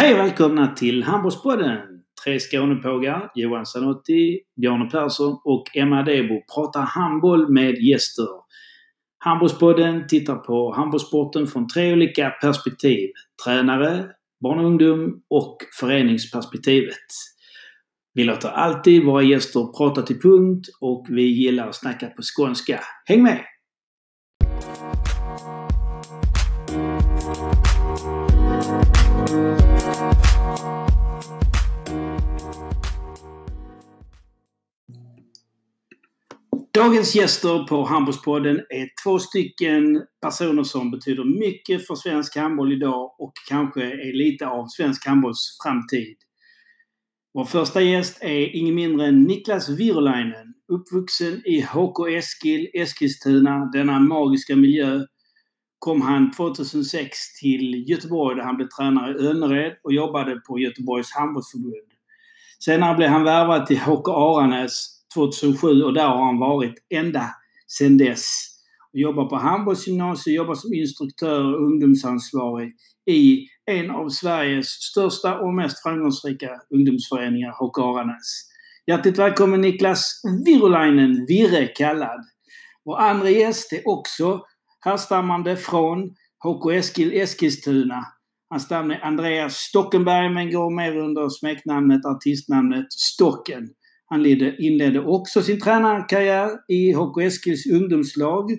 Hej och välkomna till Handbollspodden! Tre Skånepågar, Johan Zanotti, Bjarne Persson och Emma Debo pratar handboll med gäster. Handbollspodden tittar på handbollssporten från tre olika perspektiv. Tränare, barn och ungdom och föreningsperspektivet. Vi låter alltid våra gäster prata till punkt och vi gillar att snacka på skånska. Häng med! Dagens gäster på Handbollspodden är två stycken personer som betyder mycket för svensk handboll idag och kanske är lite av svensk handbolls framtid. Vår första gäst är ingen mindre än Niklas Virolainen. Uppvuxen i HK Eskil, Eskilstuna, denna magiska miljö, kom han 2006 till Göteborg där han blev tränare i Önnered och jobbade på Göteborgs handbollsförbund. Senare blev han värvad till HK Aranäs 2007 och där har han varit ända sedan dess. Jobbar på handbollsgymnasiet, jobbar som instruktör och ungdomsansvarig i en av Sveriges största och mest framgångsrika ungdomsföreningar, HK Aranäs. Hjärtligt välkommen Niklas Virulainen, Virre kallad. Vår andra gäst är också härstammande från HK Eskil Eskilstuna. Hans namn är Andreas Stockenberg men går mer under smeknamnet, artistnamnet Stocken. Han inledde också sin tränarkarriär i HK Eskils ungdomslag.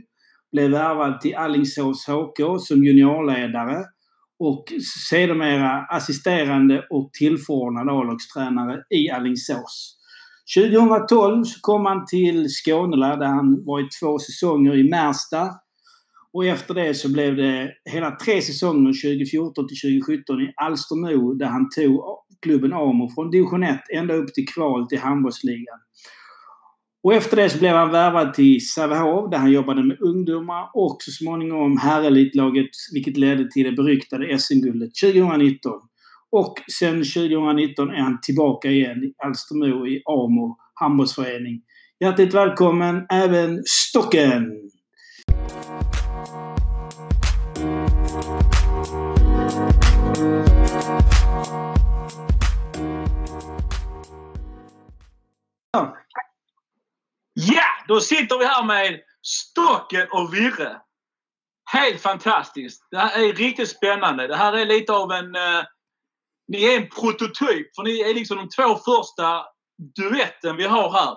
Blev värvad till Allingsås HK som juniorledare och sedermera assisterande och tillförordnad A-lagstränare i Allingsås. 2012 så kom han till Skånela där han var i två säsonger i Märsta. Och efter det så blev det hela tre säsonger 2014 till 2017 i Alstermo där han tog klubben AMO från division 1 ända upp till kval till handbollsligan. Och efter det så blev han värvad till Sävehof där han jobbade med ungdomar och så småningom herrelitlaget vilket ledde till det beryktade SM-guldet 2019. Och sen 2019 är han tillbaka igen i Alstermo i AMO handbollsförening. Hjärtligt välkommen även Stocken! Ja, då sitter vi här med Stocken och Virre. Helt fantastiskt. Det här är riktigt spännande. Det här är lite av en... Uh, ni är en prototyp, för ni är liksom de två första duetten vi har här.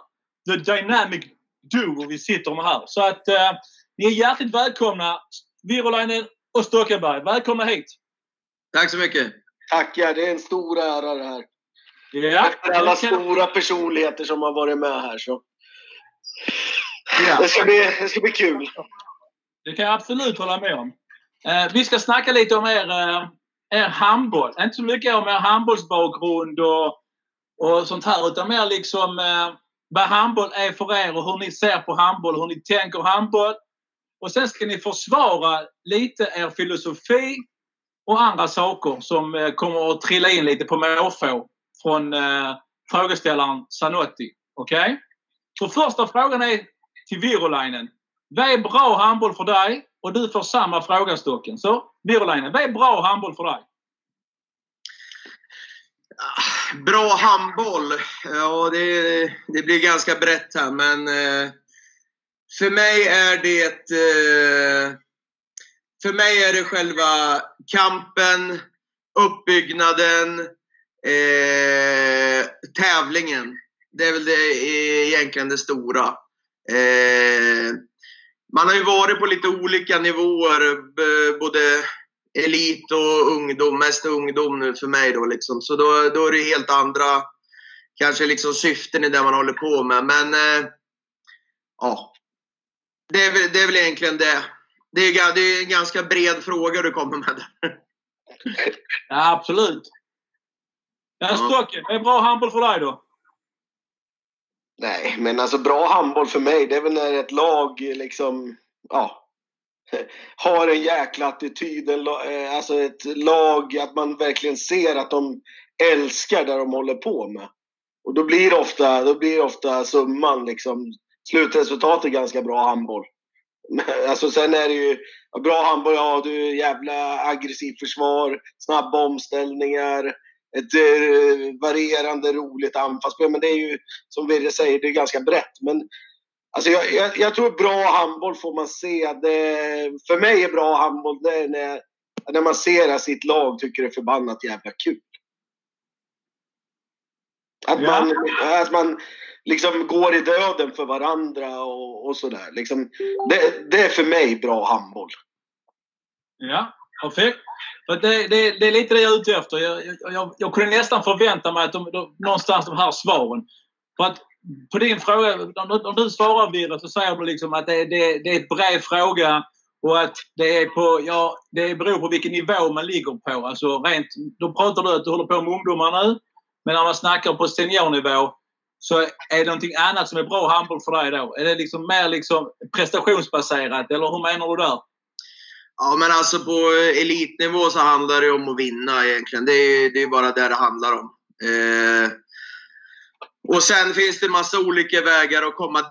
The Dynamic Duo vi sitter med här. Så att uh, ni är hjärtligt välkomna, Virolainen och Stockenberg. Välkomna hit! Tack så mycket! Tackar! Det är en stor ära det här. Ja, alla stora personligheter som har varit med här. Så. Ja. Det, ska bli, det ska bli kul. Det kan jag absolut hålla med om. Eh, vi ska snacka lite om er, eh, er handboll. Inte så mycket om er handbollsbakgrund och, och sånt här utan mer liksom eh, vad handboll är för er och hur ni ser på handboll, hur ni tänker handboll. Och sen ska ni försvara lite er filosofi och andra saker som eh, kommer att trilla in lite på måfå från eh, frågeställaren Zanotti. Okej? Okay? Så första frågan är till Virolainen. Vad är bra handboll för dig? Och du får samma fråga Stocken. Så Virolainen, vad är bra handboll för dig? Ah, bra handboll? Ja, det, det blir ganska brett här men eh, för mig är det eh, för mig är det själva kampen, uppbyggnaden, eh, tävlingen. Det är väl det, egentligen det stora. Eh, man har ju varit på lite olika nivåer, både elit och ungdom. Mest ungdom nu för mig då liksom. Så då, då är det helt andra kanske liksom syften i det man håller på med. Men eh, ja, det är, väl, det är väl egentligen det. Det är, det är en ganska bred fråga du kommer med. ja, absolut. Ja, Stocken, är bra handboll för dig då? Nej, men alltså bra handboll för mig, det är väl när ett lag eh, liksom, ja, har en jäkla attityd. Eh, alltså ett lag, att man verkligen ser att de älskar det de håller på med. Och då blir ofta, då blir ofta summan liksom, slutresultatet ganska bra handboll. Alltså sen är det ju bra handboll, ja du jävla aggressivt försvar, snabba omställningar, ett eh, varierande roligt anfallsspel. Men det är ju som Virre säger, det är ganska brett. Men alltså jag, jag, jag tror bra handboll får man se. Det, för mig är bra handboll det är när, när man ser att sitt lag tycker det är förbannat jävla kul. Att Ja. man, att man liksom går i döden för varandra och, och sådär. Liksom, det, det är för mig bra handboll. Ja, perfekt. Det, det, det är lite det jag är ute efter. Jag, jag, jag, jag kunde nästan förvänta mig att de, de, någonstans de här svaren. För att på din fråga, om du, om du svarar Virre så säger du liksom att det, det, det är en bred fråga och att det är på, ja, det beror på vilken nivå man ligger på. Alltså rent, då pratar du att du håller på med ungdomar nu. Men när man snackar på seniornivå så är det någonting annat som är bra handboll för dig då? Är det liksom mer liksom prestationsbaserat eller hur menar du där? Ja, men alltså på elitnivå så handlar det om att vinna egentligen. Det är, det är bara det det handlar om. Eh, och sen finns det massa olika vägar att komma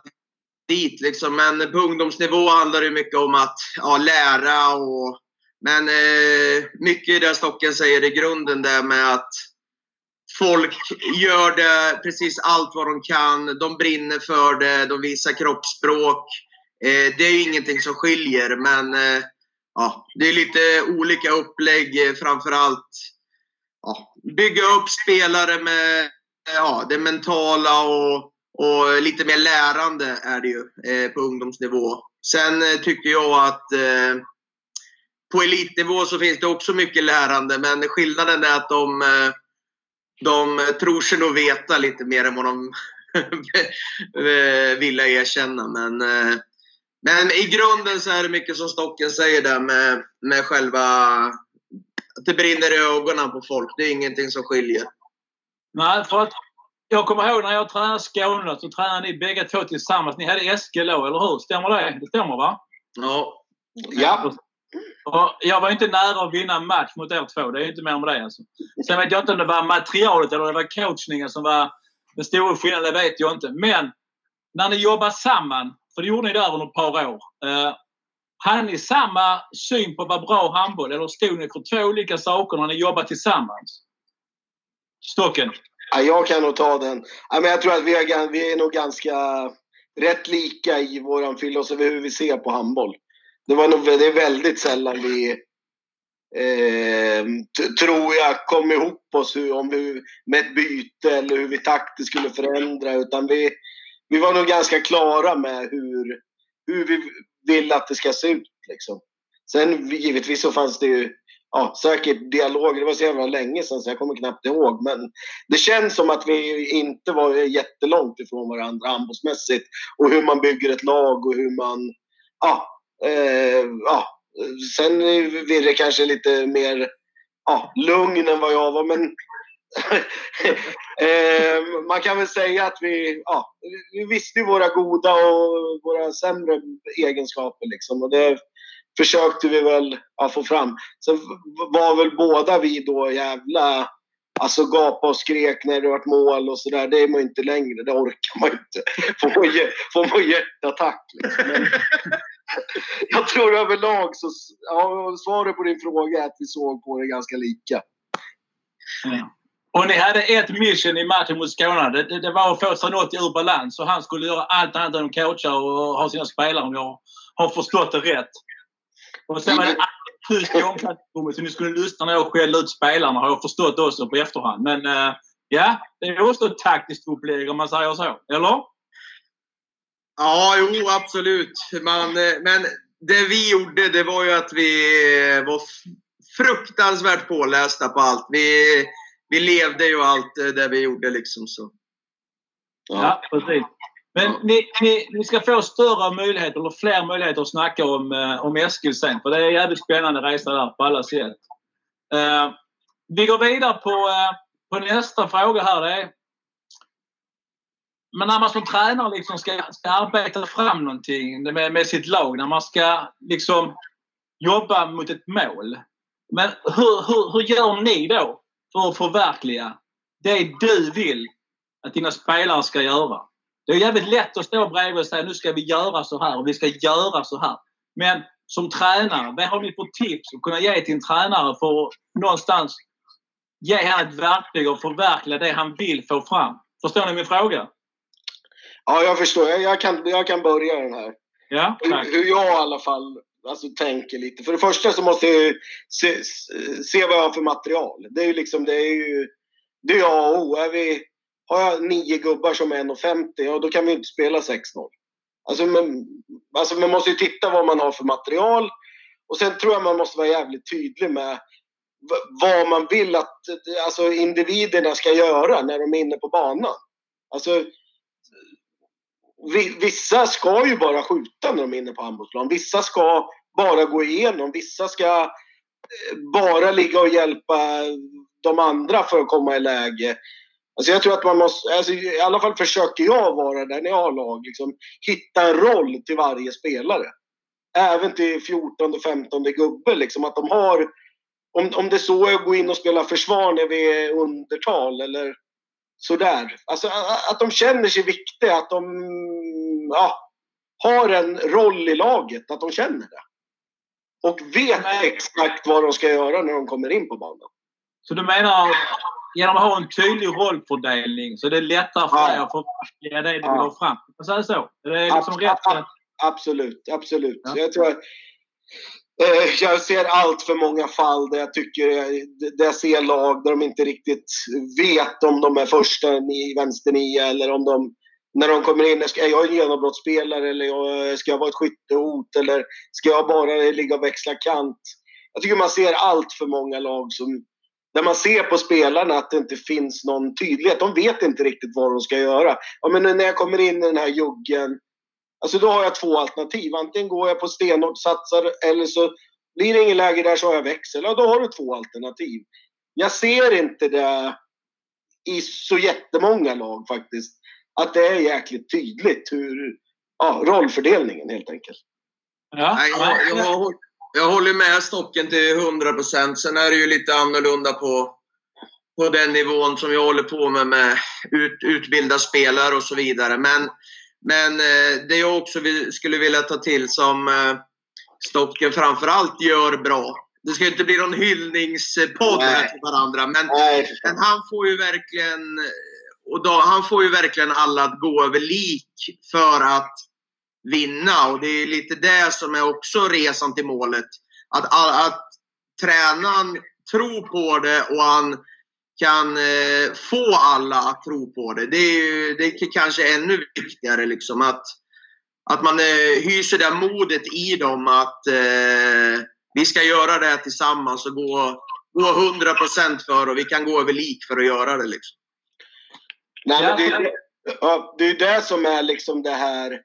dit. Liksom. Men på ungdomsnivå handlar det mycket om att ja, lära. Och, men eh, mycket i det Stocken säger i grunden där med att folk gör det precis allt vad de kan. De brinner för det, de visar kroppsspråk. Eh, det är ju ingenting som skiljer, men eh, ja, det är lite olika upplägg. Eh, framförallt ja, bygga upp spelare med eh, ja, det mentala och, och lite mer lärande är det ju eh, på ungdomsnivå. Sen eh, tycker jag att eh, på elitnivå så finns det också mycket lärande, men skillnaden är att de, eh, de tror sig nog veta lite mer än vad de vill erkänna. Men, men i grunden så är det mycket som Stocken säger där med, med själva... Att det brinner i ögonen på folk. Det är ingenting som skiljer. Nej, för att jag kommer ihåg när jag tränade Skåne så tränade ni bägge två tillsammans. Ni hade Eskil då, eller hur? Stämmer det? Det stämmer va? Ja. Ja. Och jag var inte nära att vinna en match mot er två. Det är ju inte mer med det alltså. Sen vet jag inte om det var materialet eller det var coachningen som var den stora skillnaden. Det vet jag inte. Men när ni jobbar samman, för det gjorde ni där under ett par år. Eh, hade ni samma syn på vad bra handboll eller stod ni för två olika saker när ni jobbade tillsammans? Stocken? Ja, jag kan nog ta den. Ja, men jag tror att vi är, vi är nog ganska rätt lika i vår filosofi hur vi ser på handboll. Det, var nog, det är väldigt sällan vi, eh, tror jag, kom ihop oss hur, om vi, med ett byte eller hur vi taktiskt skulle förändra. Utan vi, vi var nog ganska klara med hur, hur vi vill att det ska se ut. Liksom. Sen givetvis så fanns det ju ja, säkert dialoger. Det var så jävla länge sedan så jag kommer knappt ihåg. Men det känns som att vi inte var jättelångt ifrån varandra handbollsmässigt. Och hur man bygger ett lag och hur man... Ja, eh, ja. Sen är Virre kanske lite mer ja, lugn än vad jag var. Men eh, man kan väl säga att vi, ja, vi visste ju våra goda och våra sämre egenskaper. Liksom, och det försökte vi väl ja, få fram. Sen var väl båda vi då jävla Alltså gapa och skrek när det vart mål och sådär. Det är man ju inte längre. Det orkar man ju inte. Får man, får man hjärtattack liksom. Men jag tror överlag så... Ja, svaret på din fråga är att vi såg på det ganska lika. Och ni hade ett mission i matchen mot Skåne. Det, det, det var att få Zanotti ur balans. Och han skulle göra allt annat än att coacha och ha sina spelare om jag har förstått det rätt. Och sen var det alltid tyst i omklädningsrummet så ni skulle lyssna när jag skällde ut spelarna har jag förstått också på efterhand. Men eh, ja, det är också ett taktiskt upplägg om man säger så. Eller? Ja, jo, absolut. Man, eh, men det vi gjorde, det var ju att vi var fruktansvärt pålästa på allt. Vi, vi levde ju allt eh, det vi gjorde liksom. Så. Ja, precis. Men ni, ni, ni ska få större möjligheter, eller fler möjligheter att snacka om, eh, om Eskil sen. För det är en jävligt spännande resa där på alla sätt. Eh, vi går vidare på, eh, på nästa fråga här. Det är, men när man som tränare liksom ska, ska arbeta fram någonting med, med sitt lag, när man ska liksom jobba mot ett mål. Men hur, hur, hur gör ni då för att förverkliga det du vill att dina spelare ska göra? Det är jävligt lätt att stå bredvid och säga nu ska vi göra så här och vi ska göra så här. Men som tränare, vad har ni för tips att kunna ge till en tränare för att någonstans ge honom ett verktyg och förverkliga det han vill få fram? Förstår ni min fråga? Ja, jag förstår. Jag, jag, kan, jag kan börja den här. Ja, tack. hur, hur jag i alla fall alltså, tänker lite. För det första så måste jag ju se, se vad jag har för material. Det är ju liksom, det är ju det är A och O. Är vi, har jag nio gubbar som är 1,50, ja då kan vi inte spela 6-0. Alltså, men, alltså man måste ju titta vad man har för material. Och sen tror jag man måste vara jävligt tydlig med vad man vill att alltså, individerna ska göra när de är inne på banan. Alltså, vissa ska ju bara skjuta när de är inne på handbollsplan. Vissa ska bara gå igenom. Vissa ska eh, bara ligga och hjälpa de andra för att komma i läge. Alltså jag tror att man måste, alltså i alla fall försöker jag vara där när jag har lag, liksom, hitta en roll till varje spelare. Även till 14 och 15 gubbe, liksom, att de har, om, om det så är att gå in och spela försvar när vi är undertal eller sådär. Alltså att de känner sig viktiga, att de ja, har en roll i laget, att de känner det. Och vet exakt vad de ska göra när de kommer in på banan. Så du menar genom att ha en tydlig rollfördelning så är det lättare för Ja. dig att förverkliga det du vill Ja. ha fram? Jag säger så. Det är liksom Abs- rätt. ab- Absolut, absolut. Ja. Jag tror Eh, jag ser allt för många fall där jag tycker, eh, där jag ser lag där de inte riktigt vet om de är första i vänsternia eller om de, när de kommer in, är jag en genombrottsspelare eller jag, ska jag vara ett skyttehot eller ska jag bara ligga och växla kant? Jag tycker man ser allt för många lag som, där man ser på spelarna att det inte finns någon tydlighet. De vet inte riktigt vad de ska göra. Ja, men när jag kommer in i den här juggen Alltså då har jag två alternativ. Antingen går jag på stenhårt satsar eller så blir det ingen läge där så har jag växel. Ja, då har du två alternativ. Jag ser inte det i så jättemånga lag faktiskt. Att det är jäkligt tydligt hur ja, rollfördelningen helt enkelt. Ja. Nej, jag, jag, jag håller med Stocken till 100 procent. Sen är det ju lite annorlunda på, på den nivån som jag håller på med, med ut, utbilda spelare och så vidare. Men, men eh, det jag också skulle vilja ta till som eh, Stocken framförallt gör bra. Det ska ju inte bli någon hyllningspodd här till varandra, men Nej, men han får ju verkligen och då, han får ju verkligen alla att gå över lik för att vinna. Och det är lite det som är också resan till målet. Att, all- att tränaren tror på det och han kan eh, få alla att tro på det. Det är, ju, det är kanske ännu viktigare liksom att, att man eh, hyser det modet i dem att eh, vi ska göra det här tillsammans och gå, gå 100% för och vi kan gå över lik för att göra det. Liksom. Nej, men det, är, det är det som är liksom det här.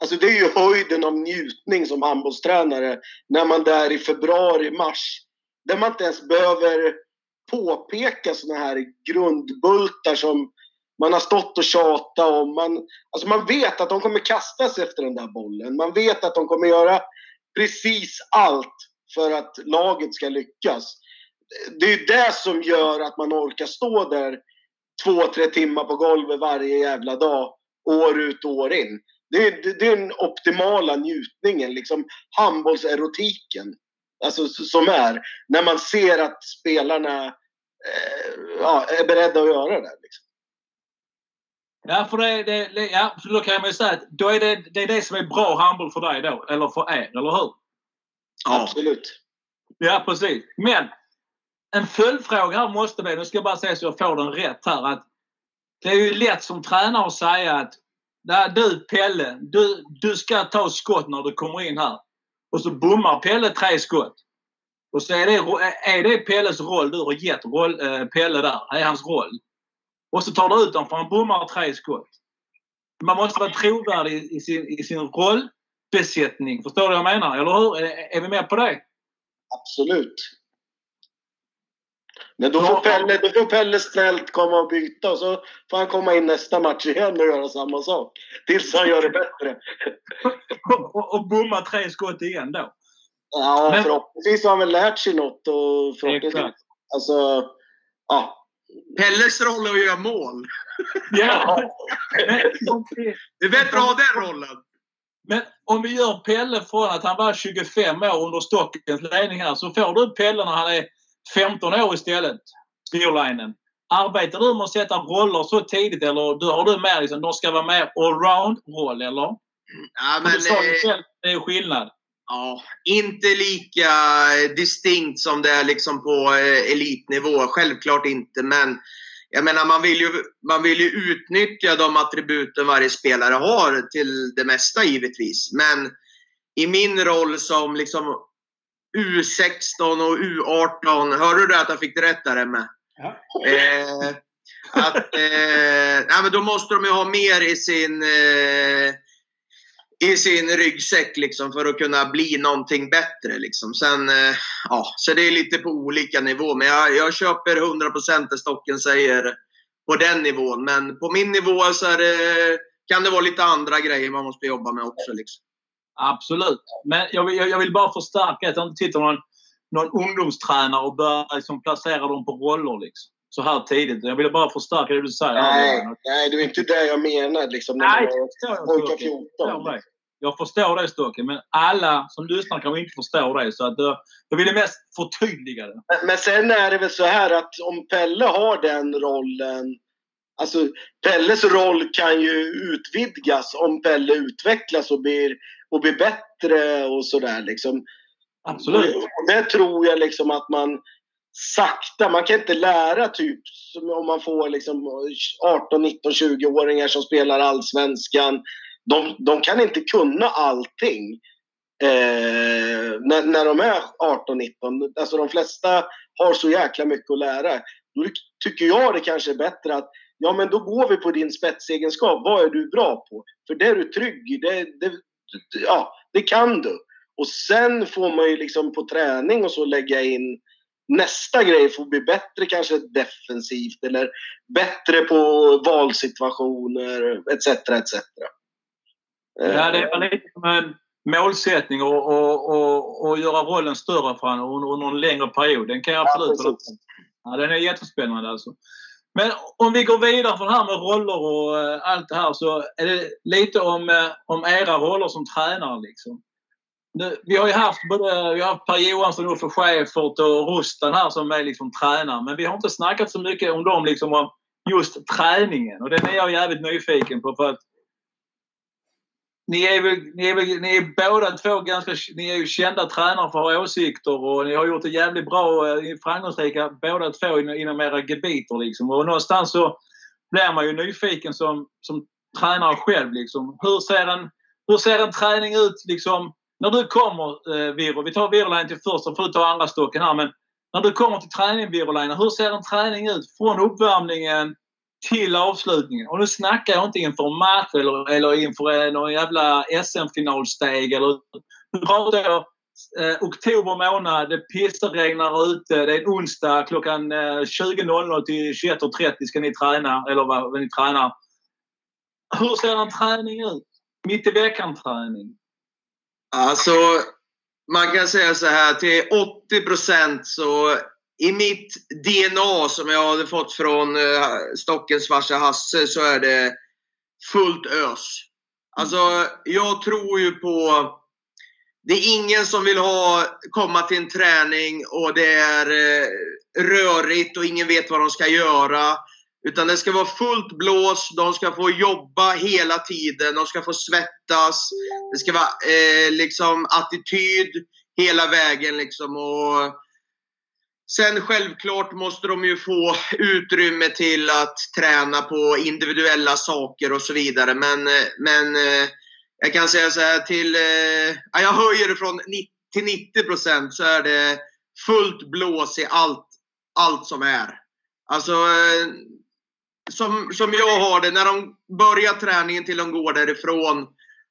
Alltså det är ju höjden av njutning som handbollstränare. När man där i februari, mars. Där man inte ens behöver påpeka såna här grundbultar som man har stått och tjatat om. Man, alltså man vet att de kommer kastas efter den där bollen. Man vet att de kommer göra precis allt för att laget ska lyckas. Det är ju det som gör att man orkar stå där två, tre timmar på golvet varje jävla dag, år ut och år in. Det är, det, det är den optimala njutningen, liksom handbollserotiken. Alltså som är när man ser att spelarna eh, ja, är beredda att göra det. Liksom. Ja, för det, det, ja, för då kan man ju säga att då är det, det är det som är bra handboll för dig då. Eller för er, eller hur? Absolut. Ja, precis. Men en följdfråga här måste bli, nu ska jag bara säga så jag får den rätt här. Att det är ju lätt som tränare att säga att "Nej, du Pelle, du, du ska ta skott när du kommer in här. Och så bommar Pelle tre skott. Och så är det, är det Pelles roll, du har gett roll, eh, Pelle där, det är hans roll. Och så tar du ut honom för han bommar tre skott. Man måste vara trovärdig i sin, i sin rollbesättning. Förstår du vad jag menar? Eller hur? Är, är vi med på det? Absolut. Men då får. Pelle, då får Pelle snällt komma och byta och så får han komma in nästa match igen och göra samma sak. Tills han gör det bättre. och, och bomma tre skott igen då. Ja, Men- förhoppningsvis har han väl lärt sig något och förhoppningsvis... Alltså, ja. Pelles roll är att göra mål. Ja. Det är bättre att ha den rollen. Men om vi gör Pelle från att han var 25 år under Stockens ledning här så får du Pelle när han är 15 år istället. Styrlinen. Arbetar du med att sätta roller så tidigt eller du, har du med liksom, de ska vara mer allround-roll eller? Ja, men, du sa ju eh, själv, det är skillnad. Ja, inte lika distinkt som det är liksom på eh, elitnivå. Självklart inte, men jag menar man vill, ju, man vill ju utnyttja de attributen varje spelare har till det mesta givetvis. Men i min roll som liksom U16 och U18, hörde du att jag fick det rätt där med? Ja. Eh, att, eh, ja, men då måste de ju ha mer i sin eh, i sin ryggsäck liksom för att kunna bli någonting bättre. Liksom. Sen, eh, ja, så det är lite på olika nivå. Men jag, jag köper 100% det Stocken säger på den nivån. Men på min nivå så är det, kan det vara lite andra grejer man måste jobba med också. Liksom. Absolut. Men jag vill, jag vill bara förstärka att jag inte tittar någon, någon ungdomstränare och börjar liksom placera dem på roller. Liksom. Så här tidigt. Jag ville bara förstärka det du säger. Nej, nej, det är inte det jag menar. Liksom, när Nej, man Stocken. 14. Jag förstår det. Jag förstår det Stocken, men alla som lyssnar kanske inte förstår det. Så att, eh, jag ville mest förtydliga det. Men- Men sen är det väl så här att om Pelle har den rollen Alltså Pelles roll kan ju utvidgas om Pelle utvecklas och blir, och blir bättre och sådär liksom. Absolut. Och det tror jag liksom att man sakta, man kan inte lära typ om man får liksom 18, 19, 20-åringar som spelar allsvenskan. De, de kan inte kunna allting eh, när, när de är 18, 19. Alltså de flesta har så jäkla mycket att lära. Då tycker jag det kanske är bättre att ja men då går vi på din spetsegenskap. Vad är du bra på? För det är du trygg i. Det, det, ja, det kan du. Och sen får man ju liksom på träning och så lägga in nästa grej för att bli bättre kanske defensivt eller bättre på valsituationer etc. etc. Ja, det är lite som en målsättning och, och, och, och göra rollen större för honom under, en längre period. Den kan jag Ja, absolut precis. Ja, den är jättespännande alltså. Men om vi går vidare från det här med roller och eh, allt det här så är det lite om, eh, om era roller som tränare. Liksom. Nu, vi har ju haft både vi har haft Per Johansson, Uffe Schäfert och Rustan här som är liksom tränare. Men vi har inte snackat så mycket om dem, liksom om just träningen. Och den är jag jävligt nyfiken på. för att ni är, väl, ni, är väl, ni är båda två ganska ni är ju kända tränare för att ha åsikter och ni har gjort det jävligt bra och är framgångsrika båda två inom, inom era gebiter. Liksom. Och någonstans så blir man ju nyfiken som, som tränare själv. Liksom. Hur, ser en, hur ser en träning ut liksom, när du kommer, eh, Virro? Vi tar Virroline till första, får du ta andra stocken här. Men när du kommer till träningen, Virroline, hur ser en träning ut från uppvärmningen till avslutningen. Och nu snackar jag inte inför en match eller, eller inför någon jävla SM-finalsteg. Eller, nu pratar jag eh, oktober månad, det pissregnar ute, det är en onsdag klockan eh, 20.00 till 21.30 ska ni träna, eller vad, vad ni tränar. Hur ser en träning ut? Mitt i veckan-träning? Alltså, man kan säga så här till 80 procent så i mitt DNA som jag hade fått från eh, Stockens farsa Hasse så är det fullt ös. Alltså, jag tror ju på... Det är ingen som vill ha, komma till en träning och det är eh, rörigt och ingen vet vad de ska göra. Utan det ska vara fullt blås, de ska få jobba hela tiden, de ska få svettas. Det ska vara eh, liksom attityd hela vägen liksom. Och sen självklart måste de ju få utrymme till att träna på individuella saker och så vidare. Men, men eh, jag kan säga så här till... Eh, ja, jag höjer det från 90 till 90 procent så är det fullt blås i allt, allt som är. Alltså, eh, som, som jag har det, när de börjar träningen till de går därifrån,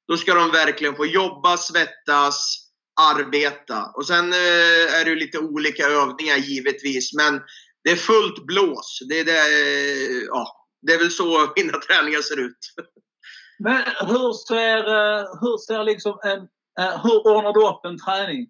då ska de verkligen få jobba, svettas, arbeta. Och sen eh, är det ju lite olika övningar givetvis, men det är fullt blås. Det är, det, ja, det är väl så mina träningar ser ut. Men hur ser, eh, hur ser liksom en, eh, hur ordnar du upp en träning?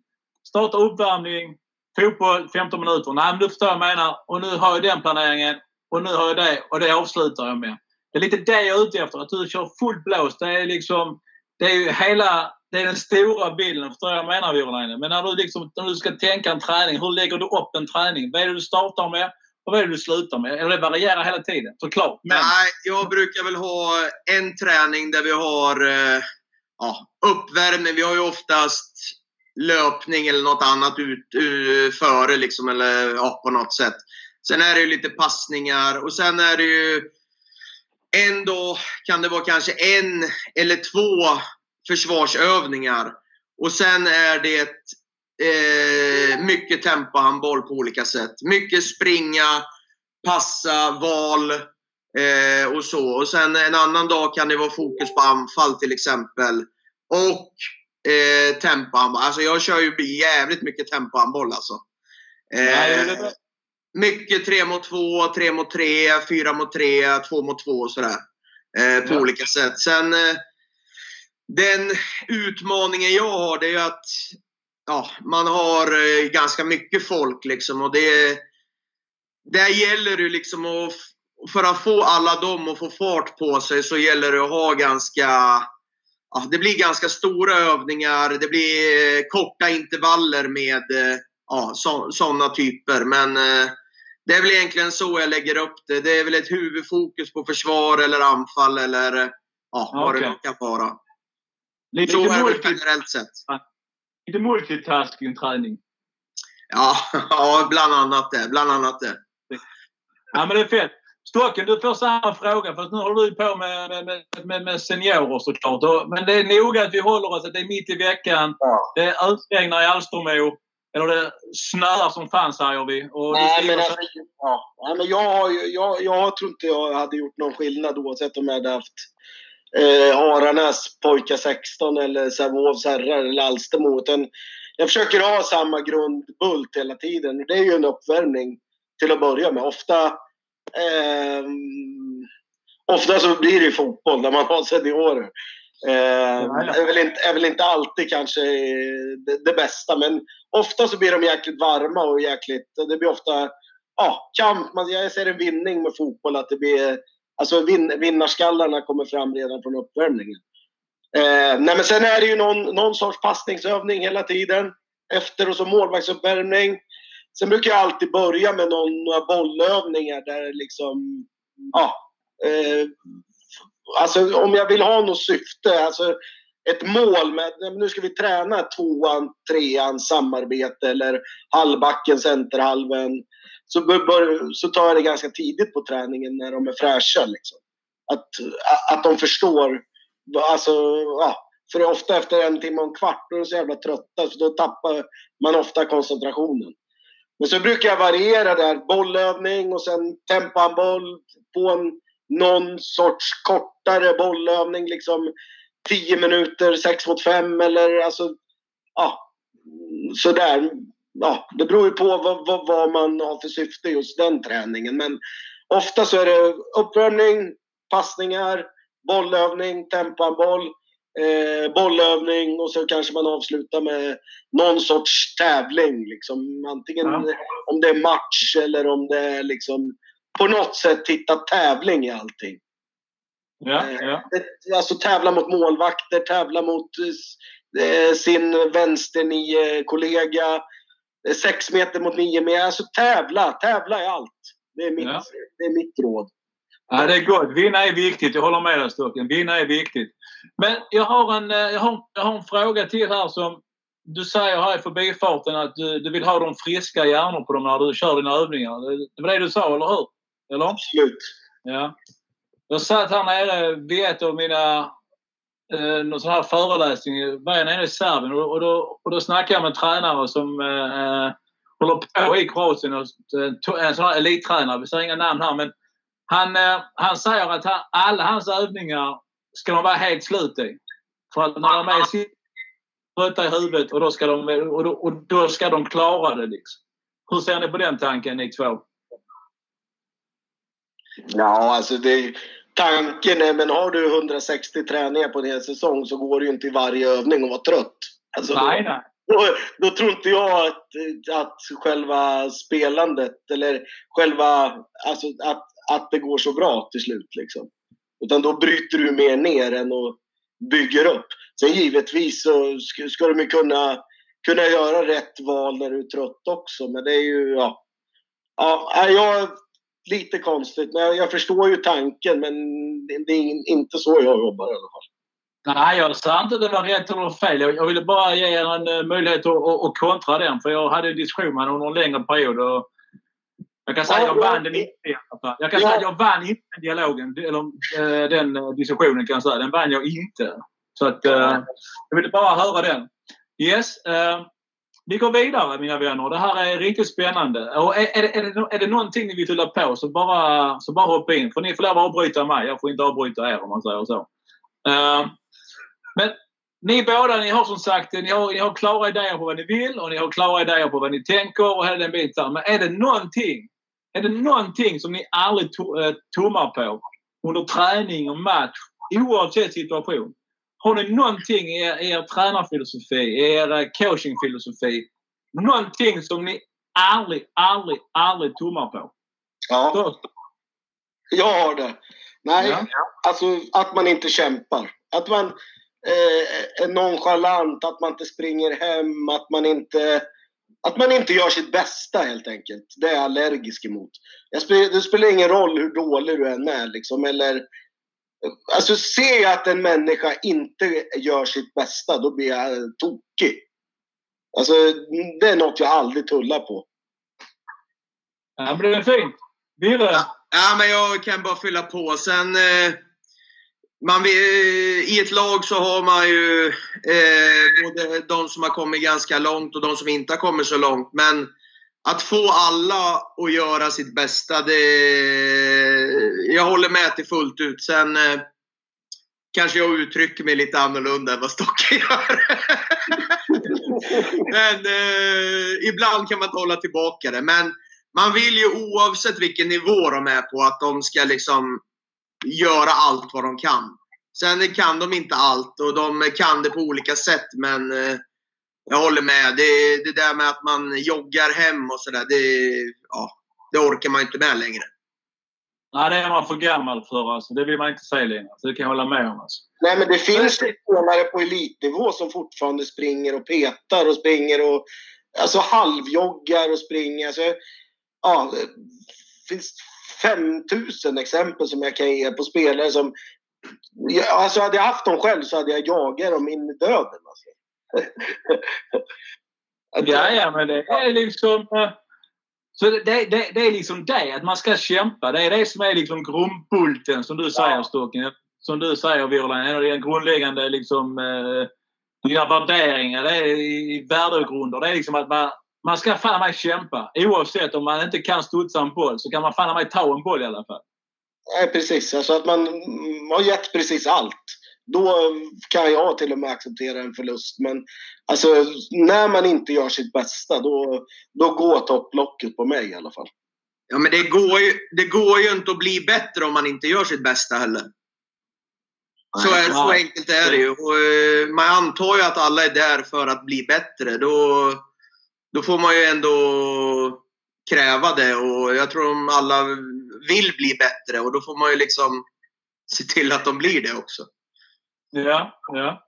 Starta uppvärmning, fotboll 15 minuter. Nej, men du förstår vad jag menar. Och nu har jag den planeringen. och nu har jag det och det avslutar jag med. Det är lite det jag är ute efter, att du kör fullt blås. Det är liksom, det är ju hela, det är den stora bilden, förstår du vad jag menar Virolainen? Men när du, liksom, när du ska tänka en träning, hur lägger du upp en träning? Vad är det du startar med? Och vad är det du slutar med? Eller det varierar hela tiden, såklart. Men... Nej, jag brukar väl ha en träning där vi har eh, ja, uppvärmning. Vi har ju oftast löpning eller något annat ut, ut före liksom, eller ja, på något sätt. Sen är det ju lite passningar och sen är det ju en dag kan det vara kanske en eller två försvarsövningar. Och sen är det eh, mycket tempohandboll på olika sätt. Mycket springa, passa, val eh, och så. Och sen en annan dag kan det vara fokus på anfall till exempel. Och eh, tempohandboll. Alltså jag kör ju jävligt mycket tempohandboll alltså. Eh, mycket 3 mot 2, 3 mot 3, 4 mot 3, 2 mot 2 och sådär. Eh, på ja. olika sätt. Sen eh, den utmaningen jag har det är ju att ja, man har eh, ganska mycket folk liksom och det där gäller det liksom att för att få alla dem att få fart på sig så gäller det att ha ganska ja, det blir ganska stora övningar. Det blir eh, korta intervaller med eh, ja, sådana typer. Men eh, det är väl egentligen så jag lägger upp det. Det är väl ett huvudfokus på försvar eller anfall eller ja, vad okay. det nu kan vara. Lite så är det generellt sett. Lite multitasking-träning. Ja, ja, bland annat det. Bland annat det. Ja, men det är fett. Stocken, du får samma fråga fast nu håller du på med, med, med, med seniorer såklart. Men det är noga att vi håller oss att det är mitt i veckan. Ja. Det ösregnar i Alstermo. Eller det snöar som fan säger vi. Och Nej, men, alltså, ja. Nej, men jag, jag, jag tror inte jag hade gjort någon skillnad oavsett om jag hade haft eh, Aranäs pojkar 16 eller Sävehofs herrar eller Alstermo. Utan jag försöker ha samma grundbult hela tiden. Det är ju en uppvärmning till att börja med. Ofta, eh, ofta så blir det ju fotboll när man har seniorer. Eh, är, väl inte, är väl inte alltid kanske det, det, bästa, men ofta så blir de jäkligt varma och jäkligt... Det blir ofta ja, kamp. Man, jag ser en vinning med fotboll, att det blir... Alltså vin, vinnarskallarna kommer fram redan från uppvärmningen. Eh, nej, men sen är det ju någon, någon sorts passningsövning hela tiden. Efter och så målvaktsuppvärmning. Sen brukar jag alltid börja med någon, några bollövningar där liksom... Ja, eh, alltså om jag vill ha något syfte, alltså ett mål med, nu ska vi träna tvåan, trean, samarbete eller halvbacken, centerhalven. Så, bör, så tar jag det ganska tidigt på träningen när de är fräscha. Liksom. Att, att de förstår. Alltså, ja, för ofta efter en timme och en kvart då är de så jävla trötta så då tappar man ofta koncentrationen. Men så brukar jag variera där. Bollövning och sen tempanboll. på en någon sorts kortare bollövning, liksom 10 minuter, 6 mot 5 eller alltså, ja, sådär. Ja, det beror ju på vad, vad, vad, man har för syfte just den träningen. Men ofta så är det uppvärmning, passningar, bollövning, tempoboll, eh, bollövning och så kanske man avslutar med någon sorts tävling. Liksom. Antingen ja. om det är match eller om det är liksom på något sätt hitta tävling i allting. Ja, eh, ja. Alltså tävla mot målvakter, tävla mot eh, sin vänsternio-kollega. Eh, sex meter mot nio meter. Alltså tävla, tävla i allt. Det är mitt, ja. det är mitt råd. Ja, det är gott. Vinna är viktigt. Jag håller med dig Stocken. Vinna är viktigt. Men jag har, en, jag, har, jag har en fråga till här som du säger här i förbifarten att du, du vill ha de friska hjärnor på dem när du kör dina övningar. Det var det du sa, eller hur? Eller? Absolut. Ja. Jag satt här nere vid ett av mina eh, någon sån här föreläsning var jag nere i Serbien och, och, då, och då snackade jag med en tränare som eh, håller på i Kroatien. Och, eh, en sån här elittränare, vi säger inga namn här men han, eh, han säger att han, alla hans övningar ska de vara helt slut i. För att när de är trötta i huvudet och då, ska de, och då, och då ska de klara det. Liksom. Hur ser ni på den tanken ni två? Ja, alltså det, tanken är, men har du 160 träningar på en hel säsong så går det ju inte i varje övning att vara trött. Alltså, nej, nej. Då, då, tror inte jag att, att själva spelandet eller själva, alltså att, att det går så bra till slut. Liksom. Utan då bryter du mer ner än och bygger upp. Sen givetvis så ska, ska de kunna, kunna göra rätt val när du är trött också. Men det är ju, ja. ja jag, lite konstigt. Men jag förstår ju tanken men det är inte så jag jobbar i alla fall. Nej, jag sa inte att det var rätt eller fel. Jag ville bara ge er en eh, möjlighet att, att, kontra den. För jag hade en diskussion med honom under en längre period. Och jag kan säga att jag vann den inte. Jag kan säga att jag vann inte den dialogen. Eller eh, den eh, diskussionen kan jag säga. Den vann jag inte. Så att jag ville bara höra den. Yes. Vi går vidare mina vänner. Det här är riktigt spännande. Och är, är, är, det, är det någonting ni vill fylla på så bara, så bara hoppa in. För ni får lov att avbryta mig. Jag får inte avbryta er om man säger så. Eh, men ni båda ni har som sagt ni har, ni har klara idéer på vad ni vill och ni har klara idéer på vad ni tänker och hela den biten. Men är det någonting, är det någonting som ni aldrig to, uh, tummar på under träning och match oavsett situation? Har ni någonting i er, er tränarfilosofi, i er eh, coachingfilosofi, någonting som ni aldrig, aldrig, aldrig tummar på? Ja. Jag har det. Nej, ja. alltså att man inte kämpar. Att man, eh, nonchalant, att man inte springer hem, att man inte, att man inte gör sitt bästa helt enkelt. Det är jag allergisk emot. Jag spelar, det spelar ingen roll hur dålig du än är liksom, eller Alltså ser jag att en människa inte gör sitt bästa, då blir jag tokig. Alltså, det är något jag aldrig tullar på. Ja, men det är fint. Birre? Ja, men jag kan bara fylla på. Sen... Eh man, I ett lag så har man ju eh, både de som har kommit ganska långt och de som inte har kommit så långt. Men att få alla att göra sitt bästa, det, jag håller med till fullt ut. Sen eh, kanske jag uttrycker mig lite annorlunda än vad Stocke gör. men eh, ibland kan man inte hålla tillbaka det. Men man vill ju oavsett vilken nivå de är på att de ska liksom göra allt vad de kan. Sen kan de inte allt och de kan det på olika sätt men eh, jag håller med. Det, det där med att man joggar hem och sådär, det, ja, det orkar man inte med längre. Nej, det är man för gammal för. Alltså. Det vill man inte säga. Så det kan jag hålla med om. Alltså. Nej, men det finns spelare på elitnivå som fortfarande springer och petar och springer och alltså halvjoggar och springer. Alltså, ja, det finns 5000 exempel som jag kan ge på spelare som... Alltså hade jag haft dem själv så hade jag jagat dem in i döden. Alltså. ja, ja, men det är liksom... Så det, det, det, är liksom det, att man ska kämpa. Det är det som är liksom grundbulten, som du säger ja. Stocken. Som du säger Virland, en av dina grundläggande liksom, eh, dina värderingar, det är värdegrunder. Det är liksom att man, man ska fan mig kämpa. Oavsett om man inte kan studsa en boll så kan man fan mig ta en boll i alla fall. Nej, precis. Alltså att man har gett precis allt. Då kan jag till och med acceptera en förlust. Men alltså, när man inte gör sitt bästa, då, då går topplocket på mig i alla fall. Ja, men det går, ju, det går ju inte att bli bättre om man inte gör sitt bästa heller. Så, är, så enkelt är det ju. Och, eh, man antar ju att alla är där för att bli bättre. Då, då får man ju ändå kräva det och jag tror att alla vill bli bättre och då får man ju liksom se till att de blir det också. Ja, ja.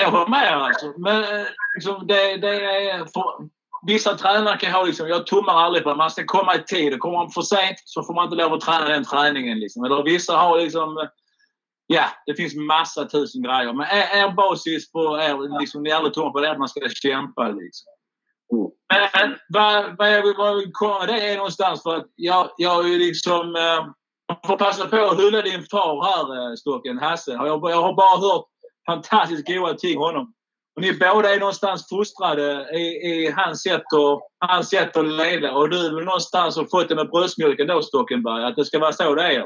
Jag håller med alltså. Men eh, liksom, det, det är för, vissa tränare kan ha liksom, jag tummar aldrig på det. Man alltså, ska komma i tid. Kommer man för sent så får man inte lov att träna den träningen. Liksom. Eller vissa har liksom eh, Ja, det finns massa tusen grejer. Men er, er basis på er, liksom, ni aldrig tummar på det är att man ska kämpa. Liksom. Men eh, vad, vad jag vill, komma det är någonstans för att jag, jag är liksom... Eh, får passa på att hylla din far här, eh, Stocken, Hasse. Jag, jag har bara hört fantastiskt goda ting om honom. Och ni båda är någonstans fostrade i, i hans, sätt att, hans sätt att leda. Och du är väl någonstans har fått det med bröstmjölken då, Stockenberg? Att det ska vara så det är?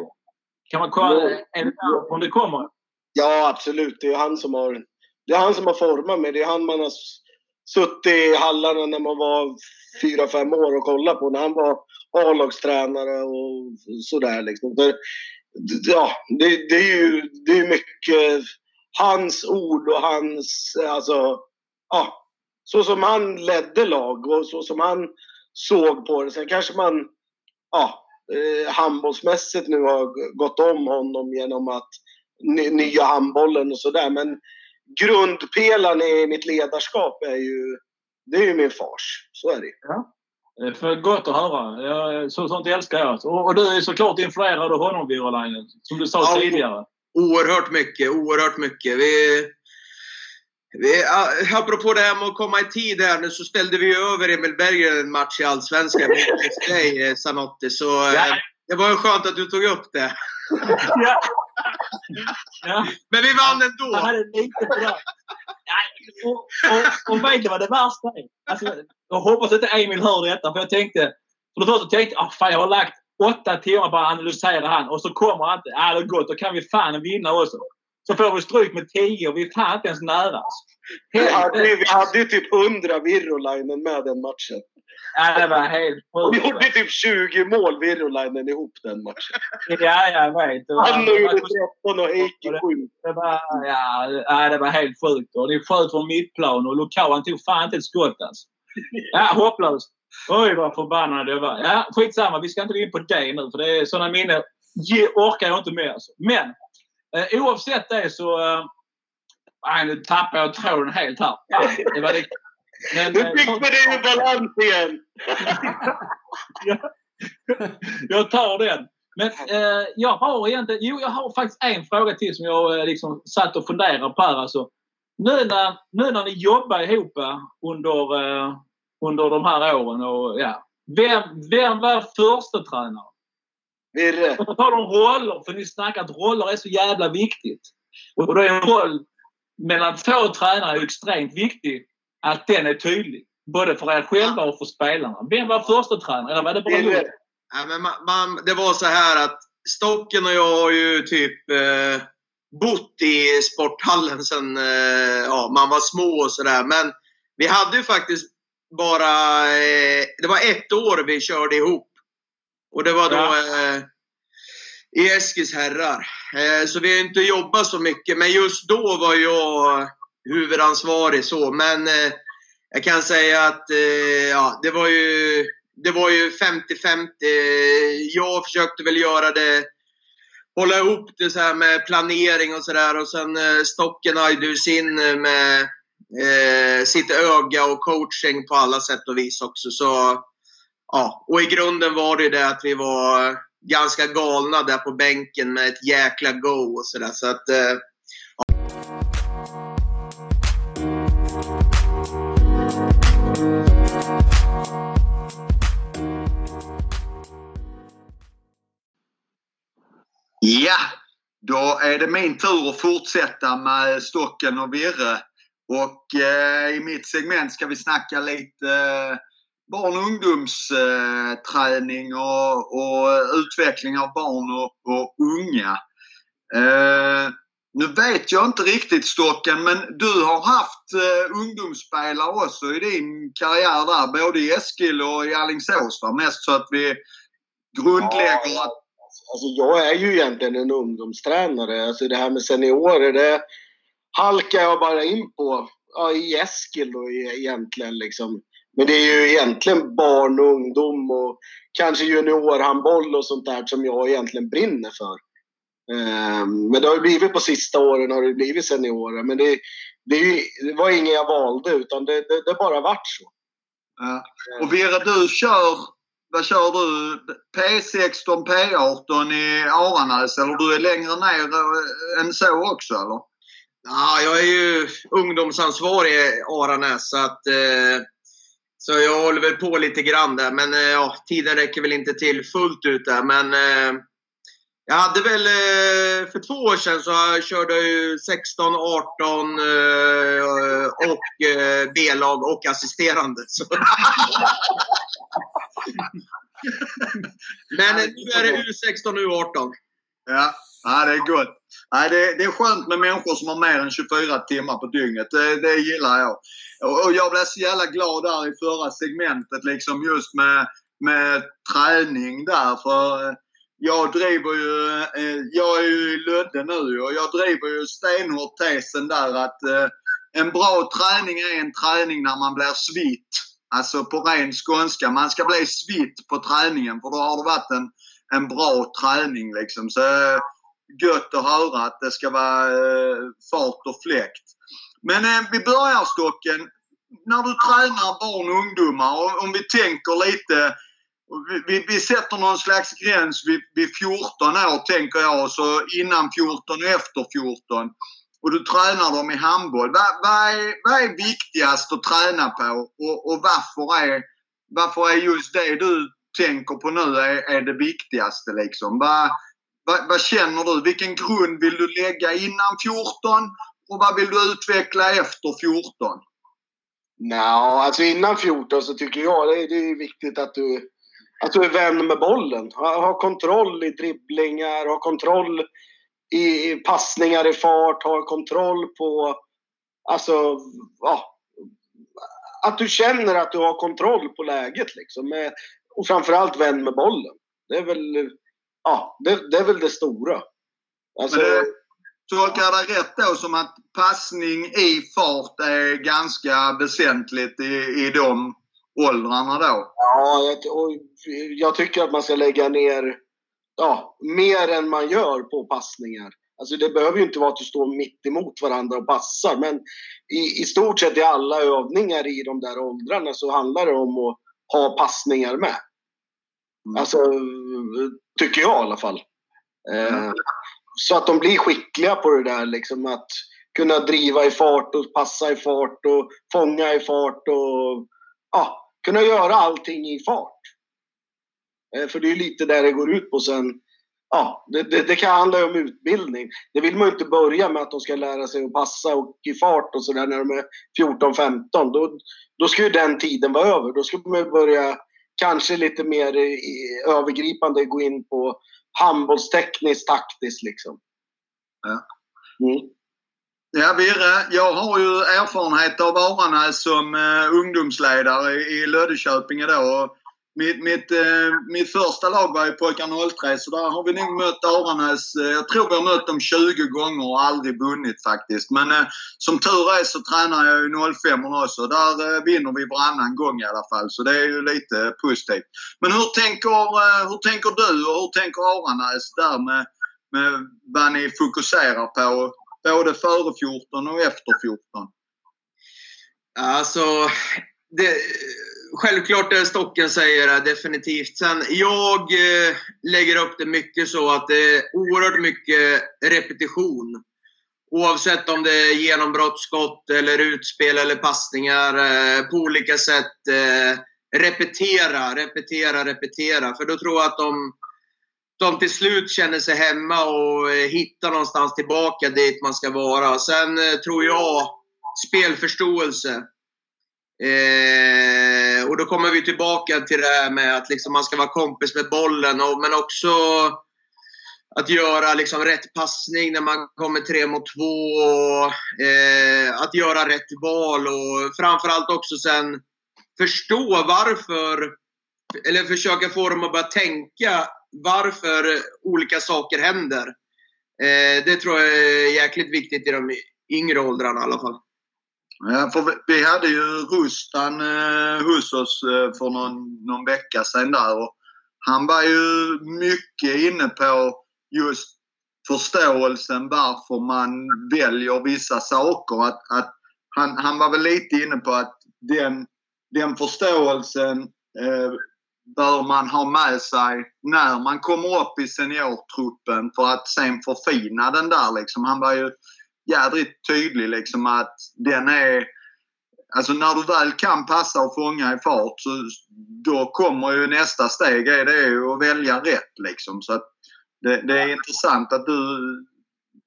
Kan man kolla? Därifrån det kommer? Ja, absolut. Det är han som har, det är han som har format mig. Det är han man har suttit i hallarna när man var fyra, fem år och kollat på när han var A-lagstränare och sådär. Liksom. Det, ja, det, det, är ju det är mycket hans ord och hans, alltså, ja, så som han ledde lag och så som han såg på det. Sen kanske man, ja, eh, handbollsmässigt nu har gått om honom genom att ny, nya handbollen och sådär. Men grundpelaren i mitt ledarskap är ju, det är ju min fars. Så är det ja. För gott att höra. Jag, så, sånt älskar jag. Och, och, du är såklart influerad av honom, Virolainen. Som du sa ja, tidigare. Oerhört mycket. Oerhört mycket. Vi, vi, apropå det här med att komma i tid här nu så ställde vi över Emil Berggren en match i Allsvenskan mot dig, eh, Sanotti. Så ja. Eh, det var ju skönt att du tog upp det. Ja. ja. Men vi vann ändå! Och, och, och vet du vad det värsta är? Alltså, jag hoppas inte Emil hör detta för jag tänkte... För det första tänkte jag ah, jag har lagt åtta timmar på att analysera han och så kommer han inte. Ja, det är gott. Då kan vi fan vinna också. Så får vi stryk med 10 och vi är fan inte ens nära. Vi hade, vi hade ju typ 100 Virolainen med den matchen. Ja, det var helt. Vi gjorde typ 20 mål Virolainen ihop den matchen. Ja, jag vet. Han gjorde 13 och Heikki 7. Det var, ja, ja, det var helt sjukt. Och det sköt från mittplan och Lukau han tog fan inte ett skott alltså. Ja, hopplöst. Oj, vad förbannad jag var. Ja, skitsamma. Vi ska inte gå in på det nu för det är sådana minnen orkar jag inte med. Alltså. Men Eh, oavsett det så... Eh, nej, nu tappar jag tråden helt här. det var det. Men, nu eh, fick vi det i balans igen! jag tar den. Men eh, jag har egentligen... Jo, jag har faktiskt en fråga till som jag eh, liksom satt och funderade på här. Alltså, nu, när, nu när ni jobbar ihop under, eh, under de här åren och ja. Vem, vem var första tränare? Virre. På tal om roller, för ni snackar att roller är så jävla viktigt. Och då är en roll mellan två tränare extremt viktig. Att den är tydlig. Både för er själva och för spelarna. Vem var första tränare? Eller var det bara Virre. Ja, men man, man, det var så här att Stocken och jag har ju typ eh, bott i sporthallen sen eh, ja, man var små och sådär. Men vi hade ju faktiskt bara... Eh, det var ett år vi körde ihop. Och det var då ja. eh, i Eskils herrar. Eh, så vi har inte jobbat så mycket. Men just då var jag huvudansvarig så. Men eh, jag kan säga att eh, ja, det var ju det var ju 50-50. Jag försökte väl göra det hålla ihop det så här med planering och sådär. Och sen eh, Stocken hade ju sin med eh, sitt öga och coaching på alla sätt och vis också. Så ja, och i grunden var det ju det att vi var ganska galna där på bänken med ett jäkla go och sådär. Så att, eh, Ja, då är det min tur att fortsätta med Stocken och Virre. Och eh, i mitt segment ska vi snacka lite eh, barn och ungdomsträning och, och utveckling av barn och, och unga. Eh, nu vet jag inte riktigt Stocken, men du har haft eh, ungdomsspelare också i din karriär där, både i Eskil och i Alingsås. Mest så att vi grundlägger att... Alltså jag är ju egentligen en ungdomstränare. Alltså det här med seniorer, det halkar jag bara in på ja, i Eskil då egentligen. Liksom. Men det är ju egentligen barn och ungdom och kanske juniorhandboll och sånt där som jag egentligen brinner för. Ehm, men det har ju blivit på sista åren har det blivit seniorer. Men det, det, det var inget jag valde utan det, det, det bara vart så. Ja. Och Vera, du kör, vad kör du? P16, P18 i Aranäs eller du är längre ner än så också eller? Ja, jag är ju ungdomsansvarig i Aranäs så att eh, så jag håller väl på lite grann där, men eh, ja, tiden räcker väl inte till fullt ut där. Men eh, jag hade väl, eh, för två år sedan så jag körde jag ju 16, 18 eh, och eh, B-lag och assisterande. men nu är det U16 U18. Ja, ja det är gott. Nej, det, det, är skönt med människor som har mer än 24 timmar på dygnet. Det, det gillar jag. Och, och jag blev så jävla glad där i förra segmentet liksom just med, med träning där. För eh, jag driver ju, eh, jag är ju i Lödde nu och jag driver ju stenhårt tesen där att eh, en bra träning är en träning när man blir svit. Alltså på ren skånska. Man ska bli svitt på träningen för då har det varit en en bra träning liksom. Så gött att höra att det ska vara eh, fart och fläkt. Men eh, vi börjar Stocken. När du tränar barn och ungdomar, och, om vi tänker lite vi, vi, vi, sätter någon slags gräns vid, vid 14 år tänker jag, så innan 14 och efter 14 och du tränar dem i handboll. Vad, vad, är, vad är viktigast att träna på och, och varför, är, varför är just det du tänker på nu är, är det viktigaste? Liksom? Vad, vad, vad, känner du? Vilken grund vill du lägga innan 14 och vad vill du utveckla efter 14? No, alltså innan 14 så tycker jag det är, det är viktigt att du, att du är vän med bollen. Ha, ha kontroll i dribblingar, ha kontroll i passningar i fart, har kontroll på... Alltså, ja. Att du känner att du har kontroll på läget liksom. och framförallt vän med bollen. Det är väl, ja, det, det är väl det stora. Alltså, det, tolkar jag dig rätt då som att passning i fart är ganska väsentligt i, i de åldrarna då? Ja, jag, och jag tycker att man ska lägga ner ja, mer än man gör på passningar. Alltså det behöver ju inte vara att du står mitt emot varandra och passar, men i, i stort sett i alla övningar i de där åldrarna så handlar det om att ha passningar med. Mm. Alltså, tycker jag i alla fall. Mm. Eh, så att de blir skickliga på det där liksom att kunna driva i fart och passa i fart och fånga i fart och ja, kunna göra allting i fart. Eh, för det är lite där det går ut på sen. Ja, det, det, det kan handla om utbildning. Det vill man ju inte börja med att de ska lära sig att passa och i fart och sådär när de är 14-15. Då, då ska ju den tiden vara över. Då ska man börja kanske lite mer övergripande gå in på handbollstekniskt, taktiskt liksom. Ja. Mm. Ja, Virre, jag har ju erfarenhet av Aranäs som uh, ungdomsledare i Löddeköping då. Mitt, mitt, eh, mitt första lag var ju Pojkar 03 så där har vi nog mött Aranäs. Eh, jag tror vi har mött dem 20 gånger och aldrig vunnit faktiskt. Men eh, som tur är så tränar jag ju 05 också. Där eh, vinner vi varannan gång i alla fall. Så det är ju lite positivt. Men hur tänker, eh, hur tänker du och hur tänker Aranäs där med, med vad ni fokuserar på? Både före 14 och efter 14? Alltså, det självklart det Stocken säger är definitivt. Sen jag eh, lägger upp det mycket så att det är oerhört mycket repetition. Oavsett om det är genombrottsskott eller utspel eller passningar eh, på olika sätt. Eh, repetera, repetera, repetera. För då tror jag att de, de till slut känner sig hemma och eh, hittar någonstans tillbaka dit man ska vara. Sen eh, tror jag spelförståelse. Eh, och då kommer vi tillbaka till det här med att liksom man ska vara kompis med bollen, och, men också att göra liksom rätt passning när man kommer tre mot två. Och, eh, att göra rätt val och framförallt också sen förstå varför, eller försöka få dem att börja tänka varför olika saker händer. Eh, det tror jag är jäkligt viktigt i de yngre åldrarna i alla fall. Ja, för vi, hade ju Rustan eh, hos oss eh, för någon, någon vecka sedan där och han var ju mycket inne på just förståelsen varför man väljer vissa saker. Att, att han, han var väl lite inne på att den, den förståelsen eh, bör man ha med sig när man kommer upp i seniortruppen för att sen förfina den där liksom. Han var ju jädrigt tydlig liksom att den är... Alltså när du väl kan passa och fånga i fart så då kommer ju nästa steg är det ju att välja rätt liksom. Så det, det är intressant att du,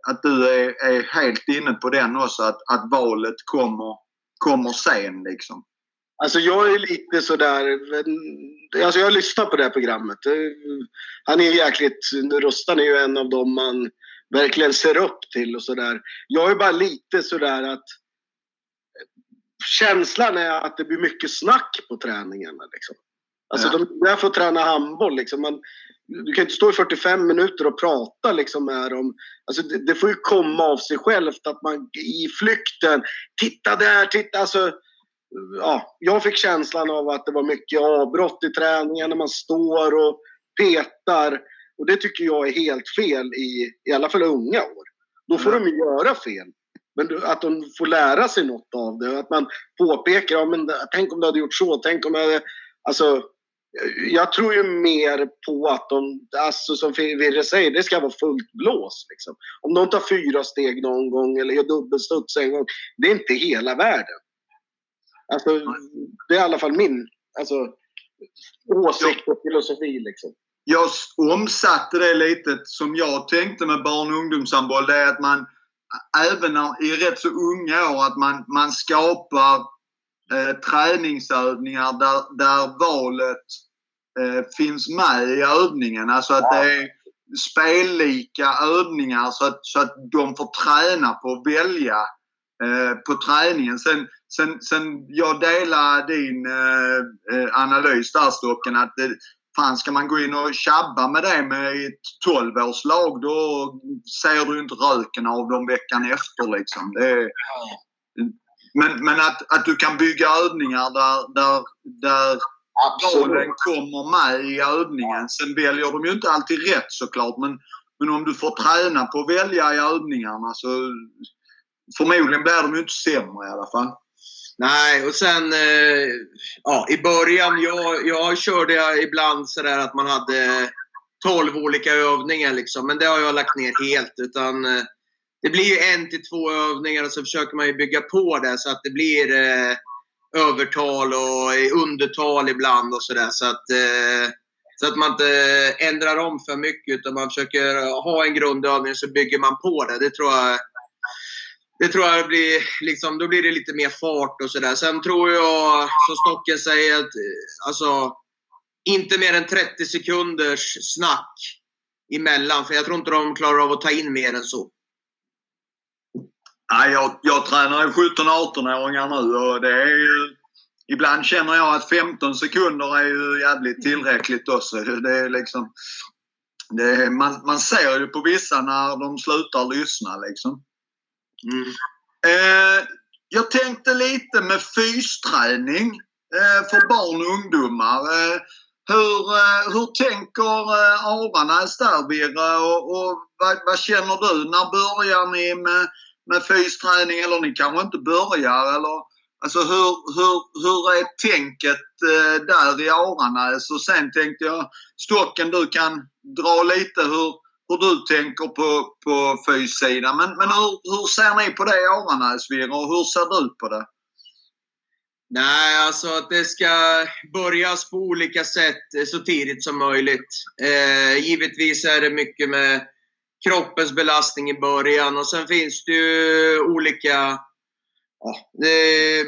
att du är, är, helt inne på den också. Att, att valet kommer, kommer sen liksom. Alltså jag är lite sådär... Alltså jag lyssnar på det här programmet. Han är jäkligt... Rustan är ju en av dem man verkligen ser upp till och sådär. Jag är bara lite sådär att känslan är att det blir mycket snack på träningarna. Liksom. Alltså ja. de där får träna handboll. Liksom. Man, du kan inte stå i 45 minuter och prata liksom, med dem. Alltså, det, det, får ju komma av sig självt att man i flykten, titta där, titta. Alltså, ja, jag fick känslan av att det var mycket avbrott i träningen när man står och petar Och det tycker jag är helt fel i, i alla fall unga år. Då får de göra fel. Men att de får lära sig något av det. Att man påpekar, ja, men, tänk om du hade gjort så, tänk om jag hade... Alltså, jag tror ju mer på att de, alltså som Virre säger, det ska vara fullt blås. Liksom. Om de tar fyra steg någon gång eller gör dubbelstuds en gång, det är inte hela världen. Alltså, det är i alla fall min alltså, åsikt och filosofi. Liksom. Jag omsatte det lite som jag tänkte med barn och ungdomshandboll. Det är att man även i rätt så unga år att man, man skapar eh, träningsövningar där, där valet eh, finns med i övningen. Alltså att det är spellika övningar så att, så att de får träna på att välja eh, på träningen. Sen, sen, sen jag delar din eh, eh analys där Stocken att det, fan ska man gå in och tjabba med det med ett 12-årslag då ser du inte röken av dem veckan efter liksom. Är, men men att, att du kan bygga övningar där, där, där bollen kommer med i övningen. Sen väljer de ju inte alltid rätt såklart men, men om du får träna på att välja i övningarna så förmodligen blir de ju inte sämre i alla fall. Nej, och sen eh, ja, i början, jag, jag körde ibland sådär att man hade 12 olika övningar liksom. Men det har jag lagt ner helt. Utan eh, det blir ju en till två övningar och så försöker man ju bygga på det så att det blir eh, övertal och undertal ibland och sådär. Så att, eh, så att man inte ändrar om för mycket utan man försöker ha en grundövning så bygger man på det. Det tror jag det tror jag blir, liksom, då blir det lite mer fart och sådär. Sen tror jag, som Stocken säger, att eh, alltså, inte mer än 30 sekunders snack emellan. För jag tror inte de klarar av att ta in mer än så. Nej, jag, jag tränar ju 17-18-åringar nu och det är ju... Ibland känner jag att 15 sekunder är ju jävligt tillräckligt också. Det är liksom... Det är, man, man ser ju på vissa när de slutar lyssna liksom. Mm. Eh, jag tänkte lite med fysträning eh, för barn och ungdomar. Eh, hur, eh, hur tänker eh, Aranäs där Birre och, och vad, vad, känner du? När börjar ni med, med fysträning? Eller ni kanske inte börjar? Eller, alltså hur, hur, hur är tänket eh, där i Aranäs? Och sen tänkte jag Stocken du kan dra lite hur hur du tänker på, på fyssidan. Men, men hur, hur ser ni på det i Aranäsvirre och hur ser du på det? Nej, alltså att det ska börjas på olika sätt så tidigt som möjligt. Eh, givetvis är det mycket med kroppens belastning i början och sen finns det ju olika ja,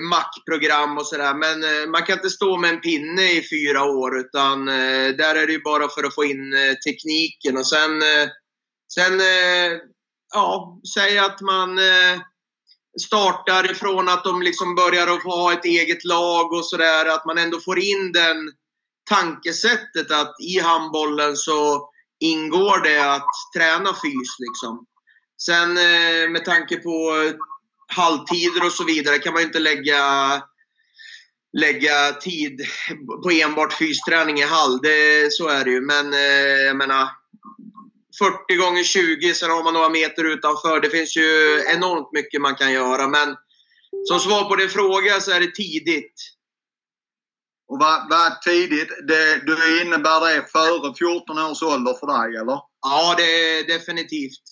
mackprogram och sådär. Men eh, man kan inte stå med en pinne i fyra år utan eh, där är det ju bara för att få in eh, tekniken. Och sen, eh, sen eh, ja, säg att man startar ifrån att de liksom börjar att ha ett eget lag och sådär. Att man ändå får in den tankesättet att i handbollen så ingår det att träna fys. Liksom. Sen med tanke på halvtider och så vidare kan man ju inte lägga, lägga tid på enbart fysträning i hall. Det, så är det ju. Men eh, jag menar 40 gånger 20, sen har man några meter utanför. Det finns ju enormt mycket man kan göra. Men som svar på din fråga så är det tidigt. Och vad, vad tidigt? Det, det innebär det före 14 års ålder för dig, eller? Ja, det är definitivt.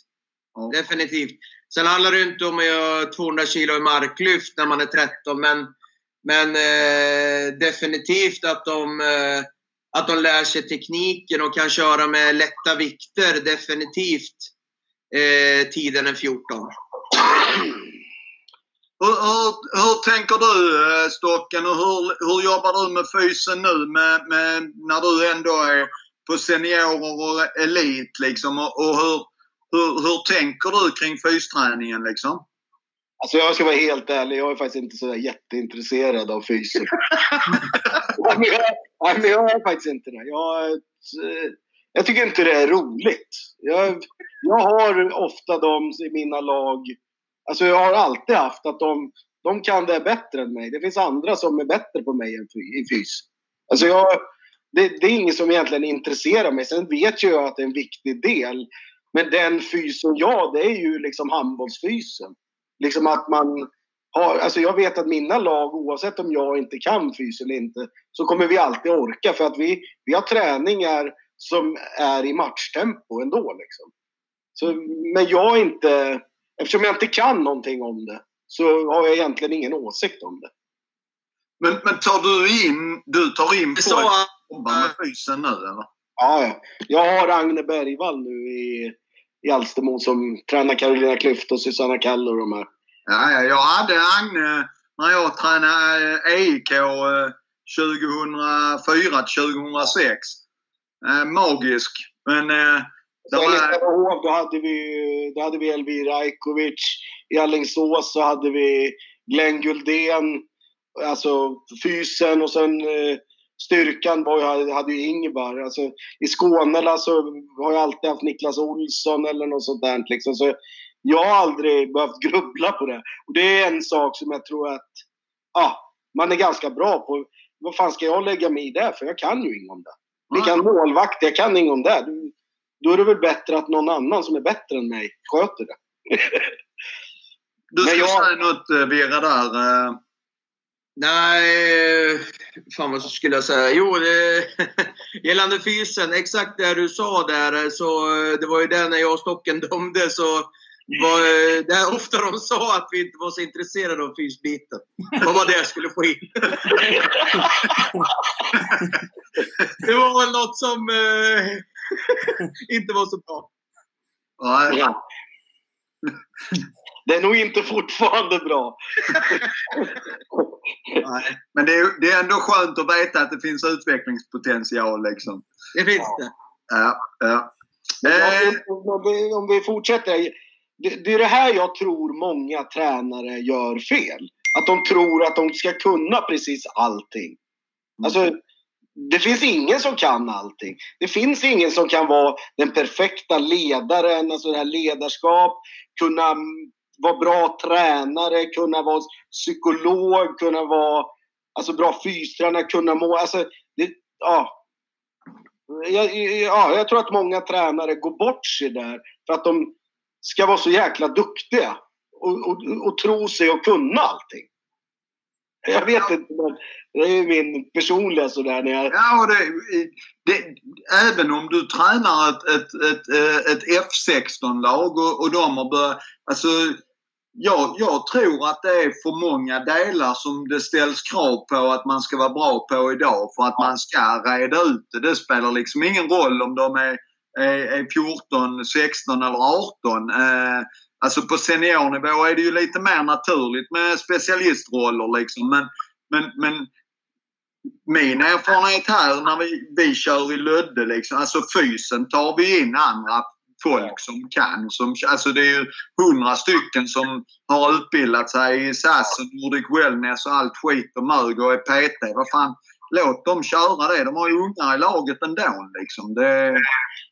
Ja. Definitivt. Sen handlar det inte om att göra 200 kilo i marklyft när man är 13, men, men eh, definitivt att de, eh, att de lär sig tekniken och kan köra med lätta vikter. Definitivt eh, tiden är 14. Hur, hur, hur, tänker du eh, Stocken och hur, hur jobbar du med fysen nu med, med, när du ändå är på seniorer och elit liksom och, och hur, hur, hur tänker du kring fysträningen liksom? Alltså jag ska vara helt ärlig, jag är faktiskt inte så jätteintresserad av fys. nej, men jag, är faktiskt inte det. Jag, jag tycker inte det är roligt. Jag, jag har ofta de i mina lag, alltså jag har alltid haft att de, de kan det bättre än mig. Det finns andra som är bättre på mig än i fys. Alltså jag, det, det, är inget som egentligen intresserar mig. Sen vet ju jag att det är en viktig del. Men den fysen, ja, det är ju liksom handbollsfysen. Liksom att man har, alltså jag vet att mina lag, oavsett om jag inte kan fys eller inte, så kommer vi alltid orka för att vi, vi har träningar som är i matchtempo ändå. Liksom. Så, men jag inte, eftersom jag inte kan någonting om det, så har jag egentligen ingen åsikt om det. Men, men tar du in, du tar in folk som jobbar med fysen nu eller? Ja, jag har Agne Bergvall nu i, i Alstermo som tränar Carolina Klüft och Susanna Kall och de här. Ja, ja, jag hade Agne när jag tränade EIK 2004 2006. Eh, magisk. Men eh, det var... Då hade vi, då hade vi Elvira Ajkovic. I Alingsås så hade vi Glenn Guldén. Alltså fysen och sen eh, styrkan var, hade ju Ingebar. Alltså, I Skåne så har jag alltid haft Niklas Olsson eller något sånt där. Liksom. Så jag har aldrig behövt grubbla på det. Och det är en sak som jag tror att ja, man är ganska bra på. Vad fan ska jag lägga mig i det för? Jag kan ju inget om det. Vi kan målvakt, jag kan inget om det. Då är det väl bättre att någon annan som är bättre än mig sköter det. du ska jag... säga något, eh, Vera, där. Nej, fan vad skulle jag säga? Jo, det, gällande fysen, exakt det du sa där. Så det var ju det när jag och Stocken dömde så var, det är ofta de sa att vi inte var så intresserade av fysbiten. Det var det jag skulle få in. det var väl något som eh, inte var så bra. Ja. Det är nog inte fortfarande bra. Nej, men det är, det är ändå skönt att veta att det finns utvecklingspotential. Liksom. Det finns det. Ja, ja. Eh. Om, vi, om vi fortsätter. Det, det är det här jag tror många tränare gör fel. Att de tror att de ska kunna precis allting. Alltså, det finns ingen som kan allting. Det finns ingen som kan vara den perfekta ledaren, alltså det här ledarskap, kunna vara bra tränare, kunna vara psykolog, kunna vara alltså bra fystränare, kunna må... Alltså, det, ja. Jag, ja, jag tror att många tränare går bort sig där för att de ska vara så jäkla duktiga och, och, och tro sig och kunna allting. Jag vet inte, men det är min personliga sådär när jag... Ja, det, det, även om du tränar ett, ett, ett, ett F16-lag och, och de har börjat... Alltså, jag, jag tror att det är för många delar som det ställs krav på att man ska vara bra på idag för att man ska reda ut det. Det spelar liksom ingen roll om de är, är, är 14, 16 eller 18. Eh, alltså på seniornivå är det ju lite mer naturligt med specialistroller liksom. Men, men, men min erfarenhet här när vi, vi kör i Lödde liksom, alltså fysen tar vi in andra folk som kan. Som, alltså det är ju hundra stycken som har utbildat sig i SAS och Nordic Wellness och allt skit och mög och är PT. Vad fan, låt dem köra det. De har ju ungar i laget ändå. Liksom. Det...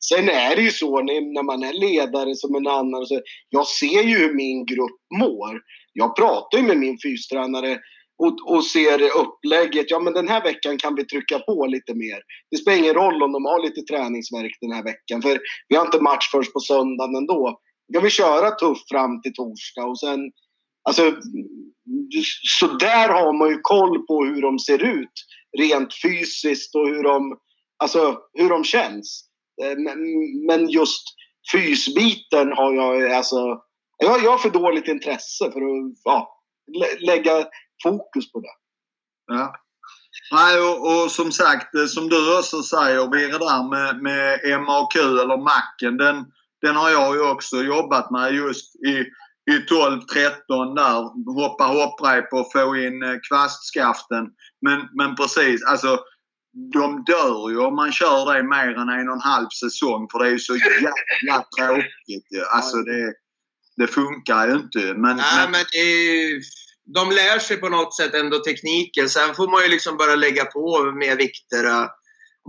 Sen är det ju så när man är ledare som en annan. Så jag ser ju hur min grupp mår. Jag pratar ju med min fystränare och, och ser upplägget. Ja, men den här veckan kan vi trycka på lite mer. Det spelar ingen roll om de har lite träningsverk den här veckan. För vi har inte match först på söndagen ändå. Då kan vi köra tufft fram till torsdag och sen... Alltså, så där har man ju koll på hur de ser ut rent fysiskt och hur de, alltså, hur de känns. Eh, men just fysbiten har jag alltså... Jag har för dåligt intresse för att ja, lägga fokus på det. Ja. Nej, och, och, som sagt, eh, som du också säger, Birre, där med, med MAQ eller macken, den, den har jag ju också jobbat med just i, i 12-13 där. Hoppa hopprep och få in eh, kvastskaften. Men, men precis, alltså de dör ju om man kör det mer än en och en halv säsong för det är ju så jävla tråkigt ju. Alltså det, det funkar ju inte. Men, Nej, men, men det de lär sig på något sätt ändå tekniken. Sen får man ju liksom börja lägga på mer vikter.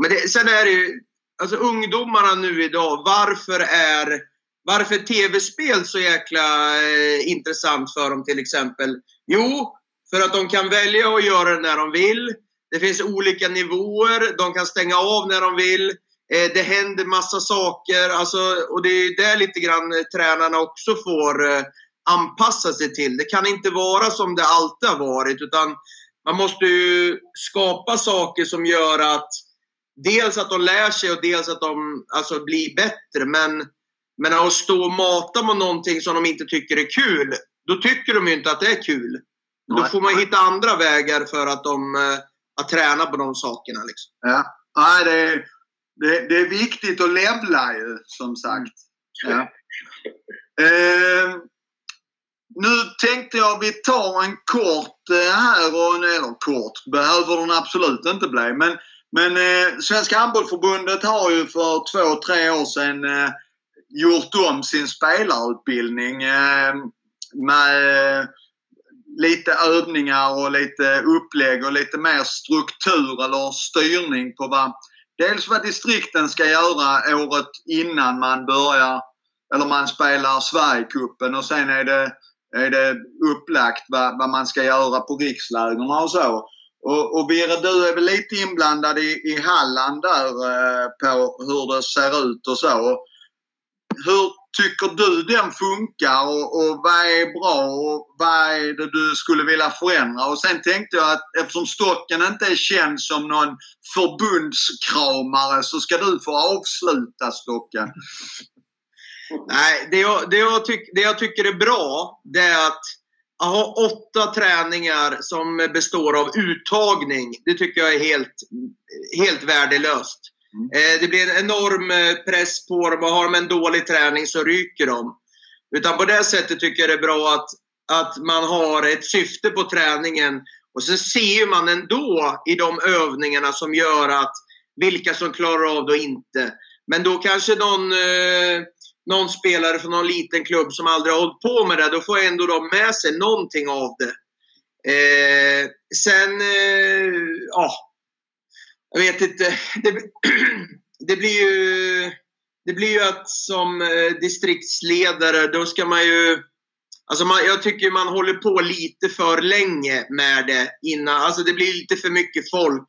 Men det, sen är det ju, alltså ungdomarna nu idag, varför är varför tv-spel så jäkla eh, intressant för dem till exempel? Jo, för att de kan välja att göra det när de vill. Det finns olika nivåer. De kan stänga av när de vill. Eh, det händer massa saker. Alltså, och det är där lite grann tränarna också får eh, anpassa sig till. Det kan inte vara som det alltid har varit. Utan man måste ju skapa saker som gör att dels att de lär sig och dels att de alltså, blir bättre. Men, men att stå och mata med någonting som de inte tycker är kul, då tycker de ju inte att det är kul. Då får man hitta andra vägar för att, de, eh, att träna på de sakerna. Liksom. Ja, ja det, det, det är viktigt att levla ju, som sagt. Ja. Eh, nu tänkte jag vi tar en kort eh, här, och, eller kort behöver den absolut inte bli. Men, men eh, Svenska Handbollförbundet har ju för två, tre år sedan eh, gjort om sin spelarutbildning eh, med eh, lite övningar och lite upplägg och lite mer struktur eller styrning på vad dels vad distrikten ska göra året innan man börjar eller man spelar Sverigecupen och sen är det, är det upplagt vad, vad man ska göra på rikslägren och så. Och, och Birre, du är väl lite inblandad i, i Halland där eh, på hur det ser ut och så. Hur tycker du den funkar och, och vad är bra och vad är det du skulle vilja förändra? Och sen tänkte jag att eftersom Stocken inte är känd som någon förbundskramare så ska du få avsluta Stocken. Nej, det jag, det, jag tyck, det jag tycker är bra det är att ha åtta träningar som består av uttagning. Det tycker jag är helt, helt värdelöst. Mm. Eh, det blir en enorm eh, press på dem och har de en dålig träning så ryker de. Utan på det sättet tycker jag det är bra att, att man har ett syfte på träningen och sen ser man ändå i de övningarna som gör att vilka som klarar av det och inte. Men då kanske någon, eh, någon spelare från någon liten klubb som aldrig har hållit på med det, då får ändå de med sig någonting av det. Eh, sen, eh, ja, jag vet inte. Det, det, blir ju, det blir ju att som eh, distriktsledare, då ska man ju... Alltså man, jag tycker man håller på lite för länge med det innan. Alltså det blir lite för mycket folk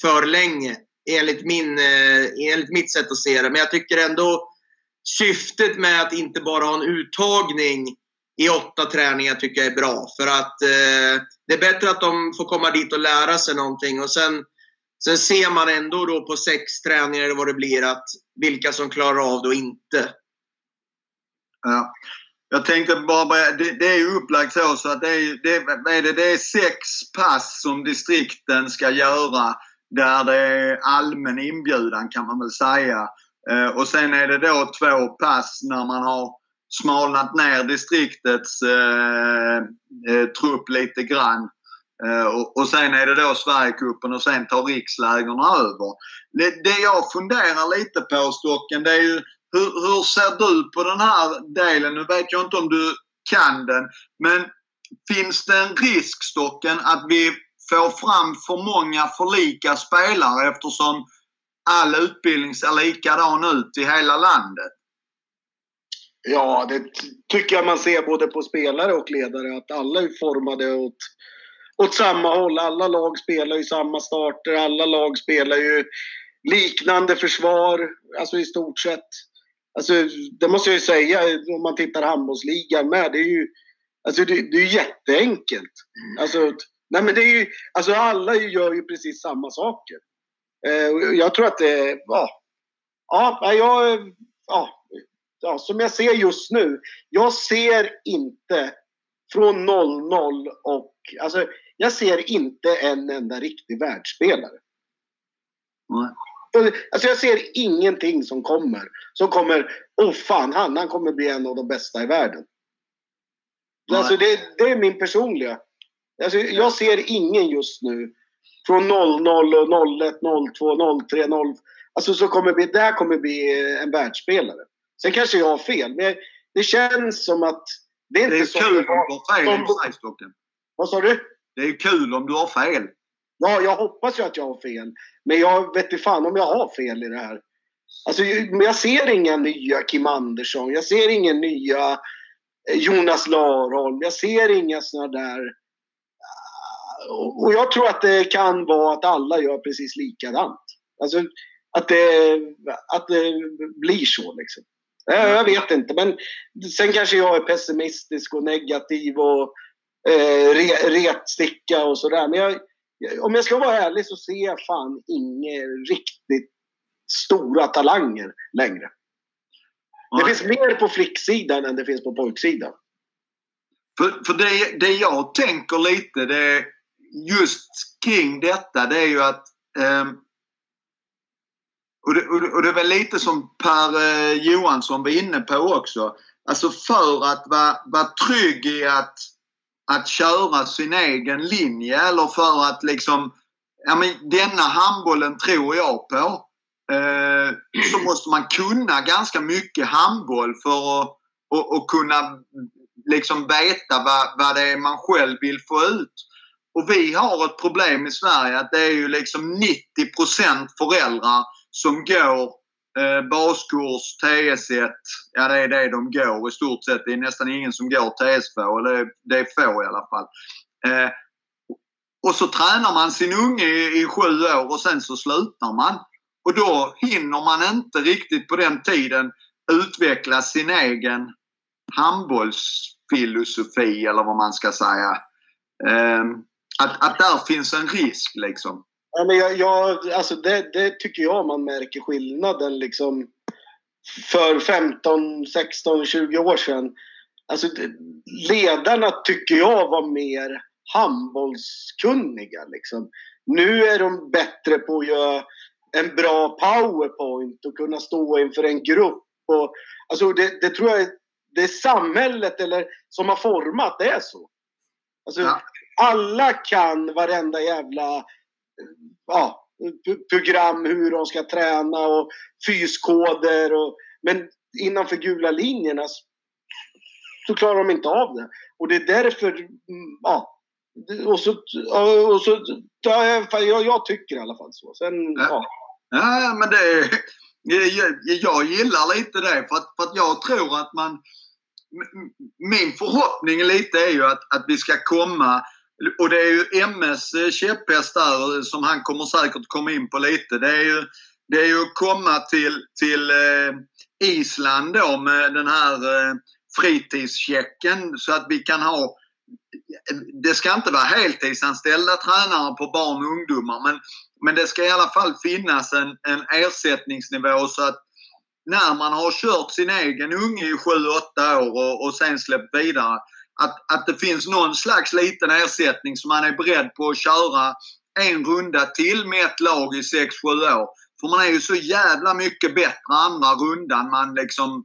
för länge enligt, min, eh, enligt mitt sätt att se det. Men jag tycker ändå syftet med att inte bara ha en uttagning i åtta träningar tycker jag är bra. För att eh, det är bättre att de får komma dit och lära sig någonting och sen Sen ser man ändå då på sex träningar eller vad det blir att vilka som klarar av det och inte. Ja. Jag tänkte bara, det, det är ju upplagt så, så att det är, det, är det, det är sex pass som distrikten ska göra där det är allmän inbjudan kan man väl säga. Eh, och sen är det då två pass när man har smalnat ner distriktets eh, eh, trupp lite grann. Eh, och, och, sen är det då Sverigecupen och sen tar rikslägren över. Det, det jag funderar lite på Stocken, det är ju hur, hur, ser du på den här delen? Nu vet jag inte om du kan den, men finns det en risk Stocken att vi får fram för många för lika spelare eftersom all utbildning ser likadan ut i hela landet? Ja, det tycker jag man ser både på spelare och ledare att alla är formade åt åt samma håll. Alla lag spelar ju samma starter, alla lag spelar ju liknande försvar, alltså i stort sett. Alltså, det måste jag ju säga om man tittar handbollsligan med. Det är ju alltså, det, det är jätteenkelt. Alltså, nej men det är ju, alltså alla gör ju precis samma saker. Eh, jag tror att det, ja. Ja, jag, ja, ja, som jag ser just nu. Jag ser inte från 0-0 och alltså jag ser inte en enda riktig världsspelare. Nej. Alltså jag ser ingenting som kommer. Som kommer, åh oh fan, han, han kommer bli en av de bästa i världen. Alltså det, det är min personliga. Alltså jag ser ingen just nu från 00 och 01, 02, 03, 0. Alltså så kommer bli, där kommer bli en världsspelare. Sen kanske jag har fel, men det känns som att det är det är kul att ha fel om Vad sa du? Det är kul om du har fel. Ja, jag hoppas ju att jag har fel. Men jag vet inte fan om jag har fel i det här. Alltså, jag ser inga nya Kim Andersson. Jag ser ingen nya eh, Jonas Larholm. Jag ser inga såna där... och jag tror att det kan vara att alla gör precis likadant. Alltså att det, att det blir så liksom. Jag, jag vet inte, men sen kanske jag är pessimistisk och negativ och eh, re, retsticka och sådär. Men jag, om jag ska vara ärlig så ser jag fan inga riktigt stora talanger längre. Det finns mer på flicksidan än det finns på pojksidan. För, för det, det jag tänker lite, det just kring detta, det är ju att eh, och det, och det, är väl lite som Per eh, Johansson var inne på också. Alltså för att vara, vara trygg i att, att köra sin egen linje eller för att liksom, ja men denna handbollen tror jag på. Eh, så måste man kunna ganska mycket handboll för att och, och kunna liksom veta vad, vad det är man själv vill få ut. Och vi har ett problem i Sverige att det är ju liksom 90% föräldrar som går eh, baskurs, TS1. Ja, det är det de går i stort sett. Det är nästan ingen som går TS2. Eller det är få i alla fall. Eh, och så tränar man sin unge i, i sju år och sen så slutar man. Och då hinner man inte riktigt på den tiden utveckla sin egen handbollsfilosofi eller vad man ska säga. Eh, att, att där finns en risk liksom. Ja, men jag, jag, alltså det, det tycker jag man märker skillnaden liksom för 15, 16, 20 år sedan. Alltså, ledarna tycker jag var mer handbollskunniga. Liksom. Nu är de bättre på att göra en bra powerpoint och kunna stå inför en grupp. Och, alltså det, det tror jag det är samhället eller, som har format det är så. Alltså, ja. Alla kan varenda jävla ja, program hur de ska träna och fyskoder. Och, men innanför gula linjerna så klarar de inte av det. Och det är därför, mm, ja. Och så, och så ja, jag, jag tycker i alla fall så. Sen, ja. ja. men det jag, jag gillar lite det för att, för att jag tror att man min förhoppning lite är ju att, att vi ska komma och det är ju MS eh, käpphäst där eh, som han kommer säkert komma in på lite. Det är ju, det är ju att komma till, till eh, Island då med den här fritidschecken så att vi kan ha det ska inte vara heltidsanställda tränare på barn och ungdomar men, men det ska i alla fall finnas en, en ersättningsnivå så att när man har kört sin egen unge i 7-8 år och, och sen släppt vidare att, att det finns någon slags liten ersättning som man är beredd på att köra en runda till med ett lag i 6-7 år. För man är ju så jävla mycket bättre andra rundan. Man liksom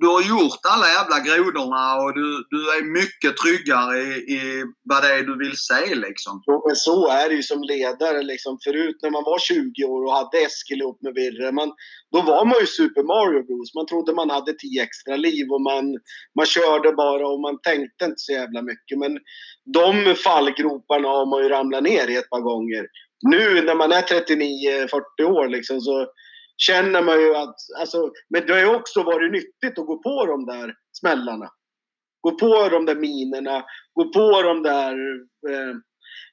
du har gjort alla jävla grodorna och du, du är mycket tryggare i, i vad det är du vill se liksom. Men så är det ju som ledare liksom. Förut när man var 20 år och hade Eskil ihop med Virre, man, då var man ju Super Mario Bros. Man trodde man hade 10 extra liv och man, man körde bara och man tänkte inte så jävla mycket. Men de fallgroparna har man ju ramlat ner i ett par gånger. Nu när man är 39-40 år liksom så känner man ju att... Alltså, men det har ju också varit nyttigt att gå på de där smällarna. Gå på de där minerna, gå på de där... Eh,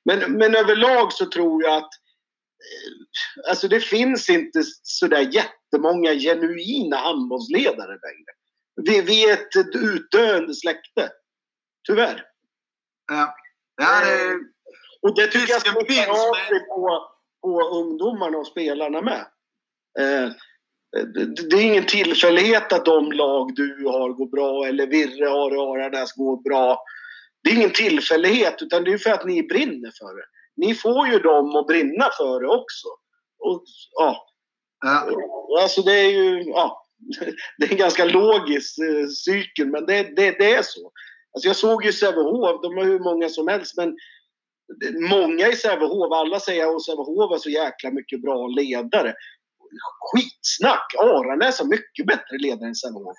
men, men överlag så tror jag att eh, alltså det finns inte sådär jättemånga genuina handbollsledare längre. Vi, vi är ett, utdöende släkte. Tyvärr. Ja. ja det, eh, och det tycker jag smittar av sig på, på ungdomarna och spelarna med. Eh, det är ingen tillfällighet att de lag du har går bra eller Virre har och Aranäs går bra. Det är ingen tillfällighet utan det är för att ni brinner för det. Ni får ju dem att brinna för det också. Och, ja. ja. Alltså det är ju ja, det är en ganska logisk eh, cykel men det, det, det är så. Alltså jag såg ju Sävehof, de har hur många som helst men många i Sävehof, alla säger att Sävehof är så jäkla mycket bra ledare skitsnack. Aranäs har mycket bättre ledare än Sävehof.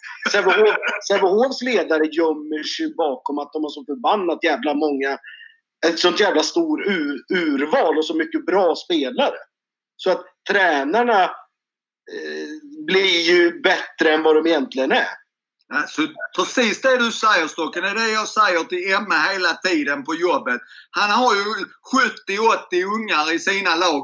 Sävehofs ledare gömmer sig bakom att de har så förbannat jävla många, ett sånt jävla stor urval och så mycket bra spelare. Så att tränarna eh, blir ju bättre än vad de egentligen är. Alltså, precis det du säger Stocken, det är det jag säger till Emma hela tiden på jobbet. Han har ju 70-80 ungar i sina lag.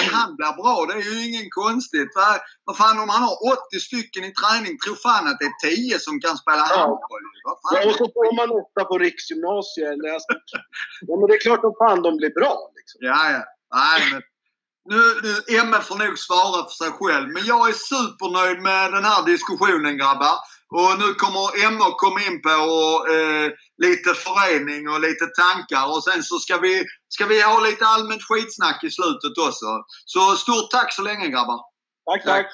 Att han blir bra, det är ju ingen konstigt. Vad, vad fan om han har 80 stycken i träning, tror fan att det är 10 som kan spela handboll. Ja, och så får man åtta på riksgymnasiet. Ja, men det är klart att fan de blir bra. Liksom. Ja, ja. Nej, men nu, nu, Emma får nog svara för sig själv. Men jag är supernöjd med den här diskussionen grabbar. Och nu kommer Emma komma in på eh, lite förening och lite tankar och sen så ska vi, ska vi ha lite allmänt skitsnack i slutet också. Så stort tack så länge grabbar. Tack, tack.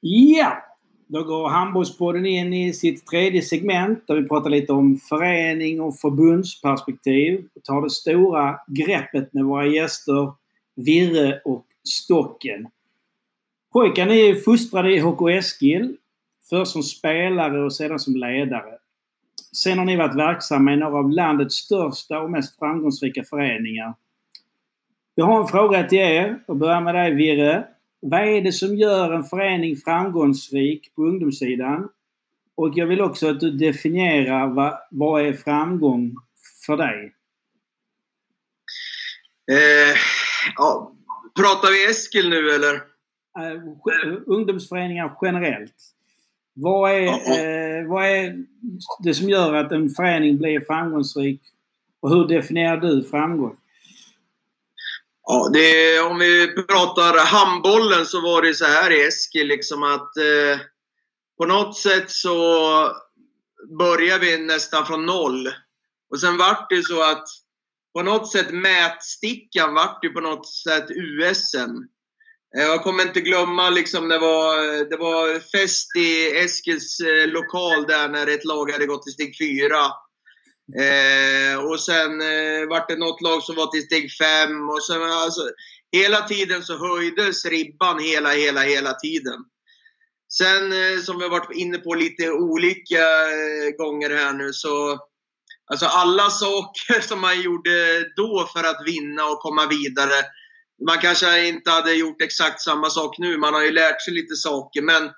Ja, då går Handbollspodden in i sitt tredje segment där vi pratar lite om förening och förbundsperspektiv. Vi tar det stora greppet med våra gäster Virre och Stocken. Pojkarna är fostrade i HK Eskil. Först som spelare och sedan som ledare. Sen har ni varit verksamma i några av landets största och mest framgångsrika föreningar. Jag har en fråga till er och börjar med dig Virre. Vad är det som gör en förening framgångsrik på ungdomssidan? Och jag vill också att du definierar vad, vad är framgång för dig? Eh, ja, pratar vi Eskil nu eller? Uh, ungdomsföreningar generellt. Vad är, eh, vad är det som gör att en förening blir framgångsrik? Och hur definierar du framgång? Ja, det, om vi pratar handbollen så var det så här i Eskil liksom att eh, på något sätt så började vi nästan från noll. Och sen vart det så att på något sätt mätstickan vart ju på något sätt USM. Eh, jag kommer inte glömma liksom det var, det var fest i Eskils eh, lokal där när ett lag hade gått till steg 4. Eh, och sen eh, vart det något lag som var till steg fem. Och sen, alltså, hela tiden så höjdes ribban hela, hela, hela tiden. Sen eh, som vi har varit inne på lite olika eh, gånger här nu så Alltså alla saker som man gjorde då för att vinna och komma vidare. Man kanske inte hade gjort exakt samma sak nu. Man har ju lärt sig lite saker. Men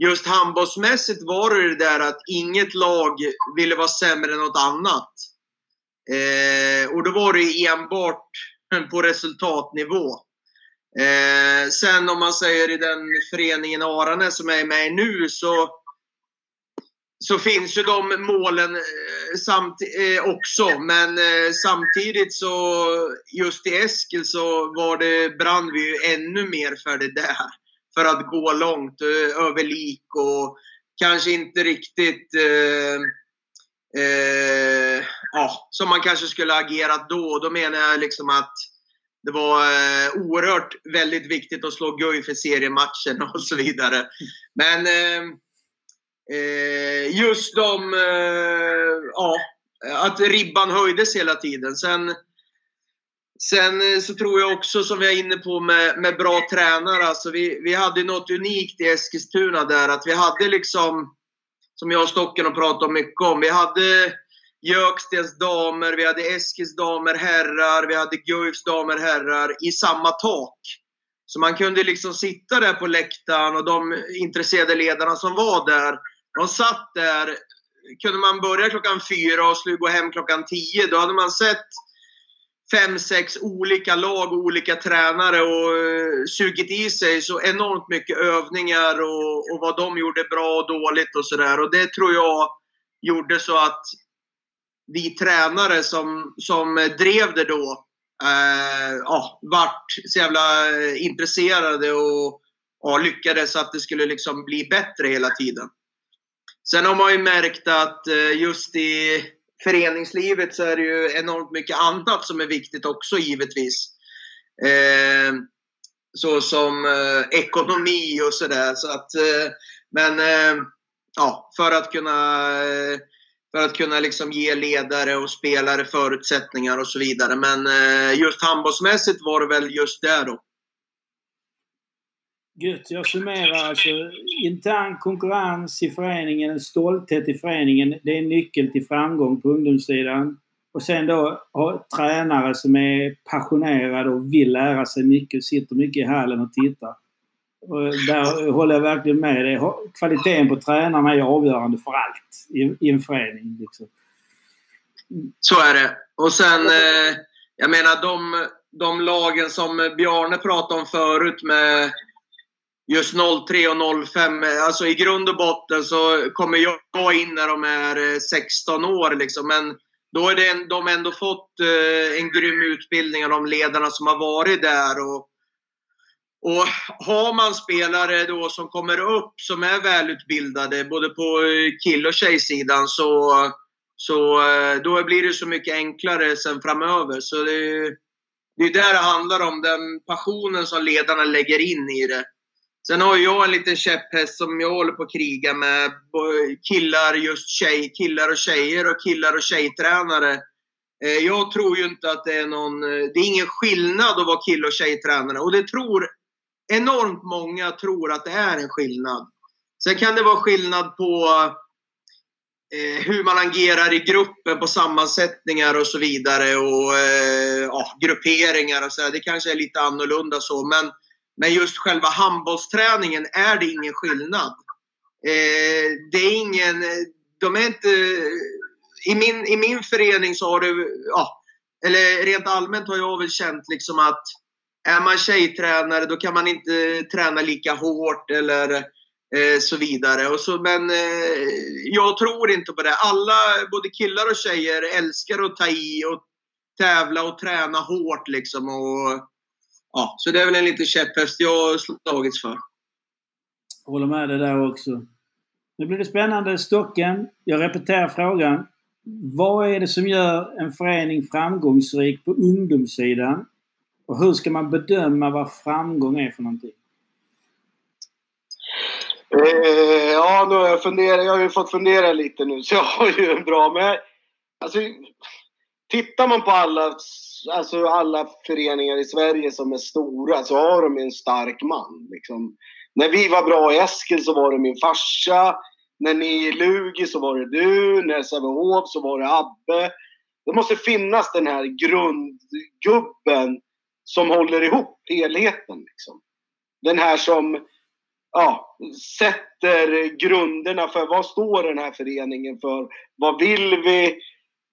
just handbollsmässigt var det det där att inget lag ville vara sämre än något annat. Eh, och då var det enbart på resultatnivå. Eh, sen om man säger i den föreningen Arane som jag är med i nu så, så finns ju de målen eh, samt, eh, också. Men eh, samtidigt så just i Eskil så var det, brann vi ju ännu mer för det där för att gå långt eh, över lik och kanske inte riktigt eh, eh, ja, som man kanske skulle agerat då. Då menar jag liksom att det var eh, oerhört väldigt viktigt att slå Guif för seriematchen och så vidare. Men eh, eh, just de, eh, ja, att ribban höjdes hela tiden. Sen Sen eh, så tror jag också, som vi är inne på med, med bra tränare, alltså vi, vi hade något unikt i Eskilstuna där. Att vi hade liksom, som jag och Stocken har pratat mycket om, vi hade Jökstens damer, vi hade Eskils damer herrar, vi hade Guifs damer herrar i samma tak. Så man kunde liksom sitta där på läktaren och de intresserade ledarna som var där, de satt där. Kunde man börja klockan fyra och gå hem klockan tio, då hade man sett fem, sex olika lag och olika tränare och uh, sugit i sig så enormt mycket övningar och, och vad de gjorde bra och dåligt och sådär. Och det tror jag gjorde så att vi tränare som, som drev det då eh, ja, vart så jävla eh, intresserade och ja, lyckades att det skulle liksom bli bättre hela tiden. Sen har man ju märkt att eh, just i föreningslivet så är det ju enormt mycket annat som är viktigt också givetvis. Eh, så som eh, ekonomi och sådär. Så att, eh, men eh, ja, för att kunna, eh, för att kunna liksom ge ledare och spelare förutsättningar och så vidare. Men eh, just handbollsmässigt var det väl just där då. Gött. Jag summerar alltså intern konkurrens i föreningen, en stolthet i föreningen. Det är nyckeln till framgång på ungdomssidan. Och sen då ha tränare som är passionerade och vill lära sig mycket, sitter mycket i hallen och tittar. Och där håller jag verkligen med dig. Kvaliteten på tränarna är avgörande för allt i, i en förening. Liksom. Så är det. Och sen, eh, jag menar de, de lagen som Bjarne pratade om förut med just 03 och 05. Alltså i grund och botten så kommer jag in när de är eh, 16 år. Liksom. Men då har de ändå fått eh, en grym utbildning av de ledarna som har varit där. Och, och har man spelare då som kommer upp som är välutbildade både på eh, kill och tjejsidan så, så då blir det så mycket enklare sen framöver. Så det, det är där det handlar om, den passionen som ledarna lägger in i det. Sen har jag en liten käpphäst som jag håller på att kriga med. Killar, just tjej, killar och tjejer och killar och tjejtränare. Eh, jag tror ju inte att det är någon... Eh, det är ingen skillnad att vara kill och tjejtränare. Och det tror enormt många tror att det är en skillnad. Sen kan det vara skillnad på eh, hur man agerar i gruppen, på sammansättningar och så vidare. Och eh, ja, grupperingar och så. Det kanske är lite annorlunda så. Men men just själva handbollsträningen är det ingen skillnad. Eh, det är ingen... De är inte... I min, I min förening så har det... Ja, eller rent allmänt har jag väl känt liksom att är man tjejtränare då kan man inte träna lika hårt eller eh, så vidare. Och så, men eh, jag tror inte på det. Alla, både killar och tjejer, älskar att ta i och tävla och träna hårt liksom. Och, ja, så det är väl en liten käpphäst jag har slagits för. Jag håller med dig där också. Nu blir det spännande. Stocken. Jag repeterar frågan. Vad är det som gör en förening framgångsrik på ungdomssidan? Och hur ska man bedöma vad framgång är för någonting? Eh, ja, nu har jag funderat. Jag har ju fått fundera lite nu, så jag har ju en bra... Men alltså, tittar man på alla alltså alla föreningar i Sverige som är stora så har de en stark man. Liksom. När vi var bra i Eskil så var det min farsa. När ni i Lugi så var det du. När Sävehof så var det Abbe. Det måste finnas den här grundgubben som håller ihop helheten. Liksom. Den här som ja, sätter grunderna för vad står den här föreningen för? Vad vill vi?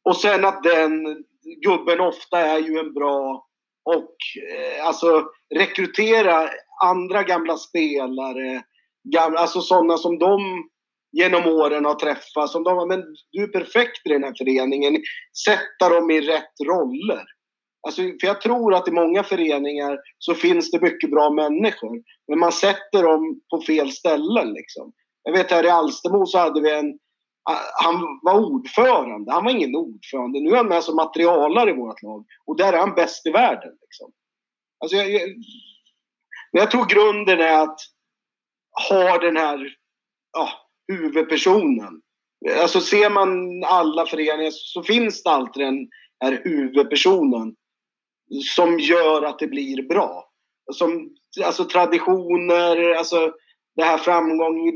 Och sen att den gubben ofta är ju en bra och eh, alltså rekrytera andra gamla spelare, gamla, alltså sådana som de genom åren har träffat. Som de, men du är perfekt i den här föreningen. Sätta dem i rätt roller. Alltså, för jag tror att i många föreningar så finns det mycket bra människor. Men man sätter dem på fel ställen. Liksom. Jag vet här i Alstermo så hade vi en han var ordförande. Han var ingen ordförande. Nu är han med som materialare i vårt lag. Och där är han bäst i världen. Liksom. Alltså jag, jag, men jag tror grunden är att ha den här ja, huvudpersonen. Alltså ser man alla föreningar så finns det alltid den här huvudpersonen som gör att det blir bra. Som, alltså traditioner, alltså det här framgång,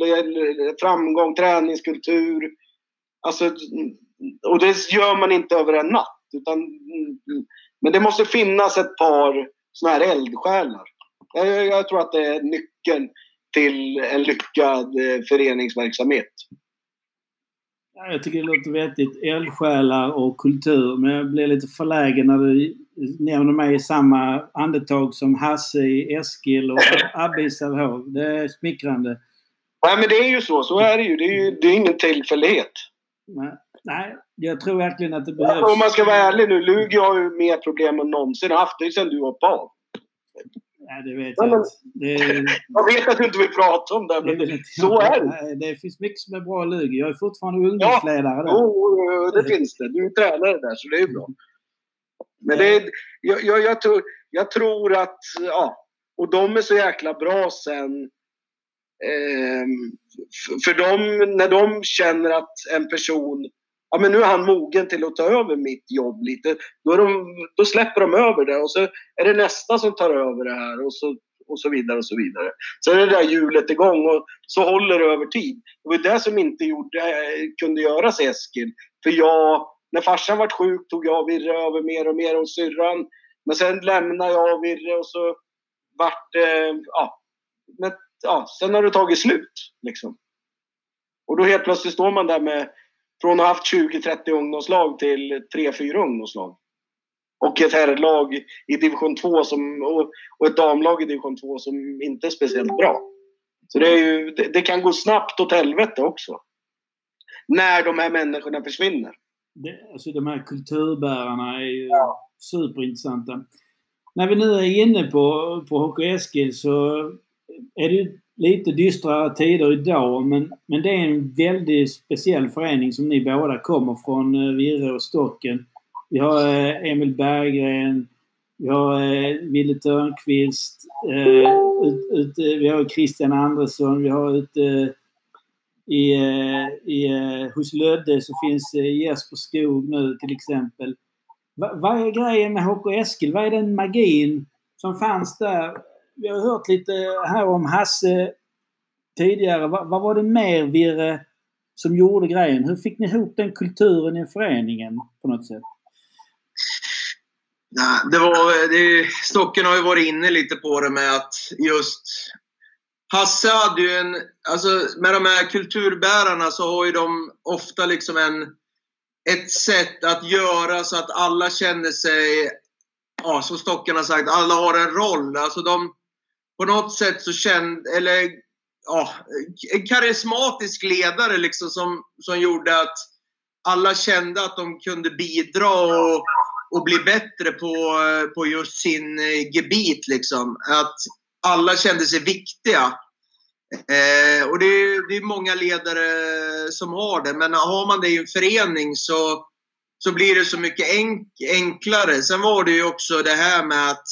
framgång, träningskultur, Alltså, och det gör man inte över en natt. Utan, men det måste finnas ett par såna här eldsjälar. Jag, jag tror att det är nyckeln till en lyckad eh, föreningsverksamhet. Ja, jag tycker det låter vettigt. Eldsjälar och kultur. Men jag blir lite förlägen när du nämner mig i samma andetag som Hasse i Eskil och Abbe i Sävehof. Det är smickrande. Nej, men det är ju så. Så är det ju. Det är, ju, det är ingen tillfällighet. Nej, nej, jag tror verkligen att det behövs. Om man ska vara ärlig nu, Lugi har ju mer problem än någonsin haft. Det är sen du hoppade av. Nej, det vet jag inte. Det Jag vet att du inte vill prata om det, men det så är det. Det finns mycket som är bra i Lugi. Jag är fortfarande ungdomsledare ja, Jo, det finns det. Du är tränare där, så det är bra. Men det är, jag, jag, jag, tror, jag tror att, ja, och de är så jäkla bra sen Eh, för dem, när de känner att en person, ja men nu är han mogen till att ta över mitt jobb lite, då, de, då släpper de över det och så är det nästa som tar över det här och så och så vidare och så vidare. Så är det där hjulet igång och så håller det över tid. Det var det som inte gjorde, eh, kunde göras i Eskil. För jag, när farsan var sjuk tog jag och Virre över mer och mer och syrran. Men sen lämnade jag och Virre och så vart det, ja, men, ja, sen har det tagit slut. Liksom. Och då helt plötsligt står man där med, från att ha haft 20-30 ungdomslag till 3-4 ungdomslag. Och ett herrlag i division 2 som, och, ett damlag i division 2 som inte är speciellt bra. Så det, ju, det, det kan gå snabbt åt helvete också. När de här människorna försvinner. Det, alltså de här kulturbärarna är ju ja. superintressanta. När vi nu är inne på, på Hockey Eskil så är det lite dystra tider idag men, men det är en väldigt speciell förening som ni båda kommer från, eh, Virre och Stocken. Vi har eh, Emil Berggren, vi har eh, Wille Törnqvist, vi har Christian Andersson, vi har ute i, i, hos Lödde så finns Jesper Skog nu till exempel. vad är grejen med HK Eskil? Vad är den magin som fanns där? Vi har hört lite här om Hasse tidigare. Vad, vad var det mer Virre som gjorde grejen? Hur fick ni ihop den kulturen i föreningen på något sätt? Nej, det var, det, Stocken har ju varit inne lite på det med att just Hasse hade ju en, alltså med de här kulturbärarna så har ju de ofta liksom en, ett sätt att göra så att alla känner sig, ja som Stocken har sagt, alla har en roll. Alltså de, på något sätt så kände, eller ja, en karismatisk ledare liksom som, som gjorde att alla kände att de kunde bidra och, och bli bättre på, på just sin eh, gebit. Liksom. Att alla kände sig viktiga. Eh, och det är, det är många ledare som har det, men har man det i en förening så, så blir det så mycket enk, enklare. Sen var det ju också det här med att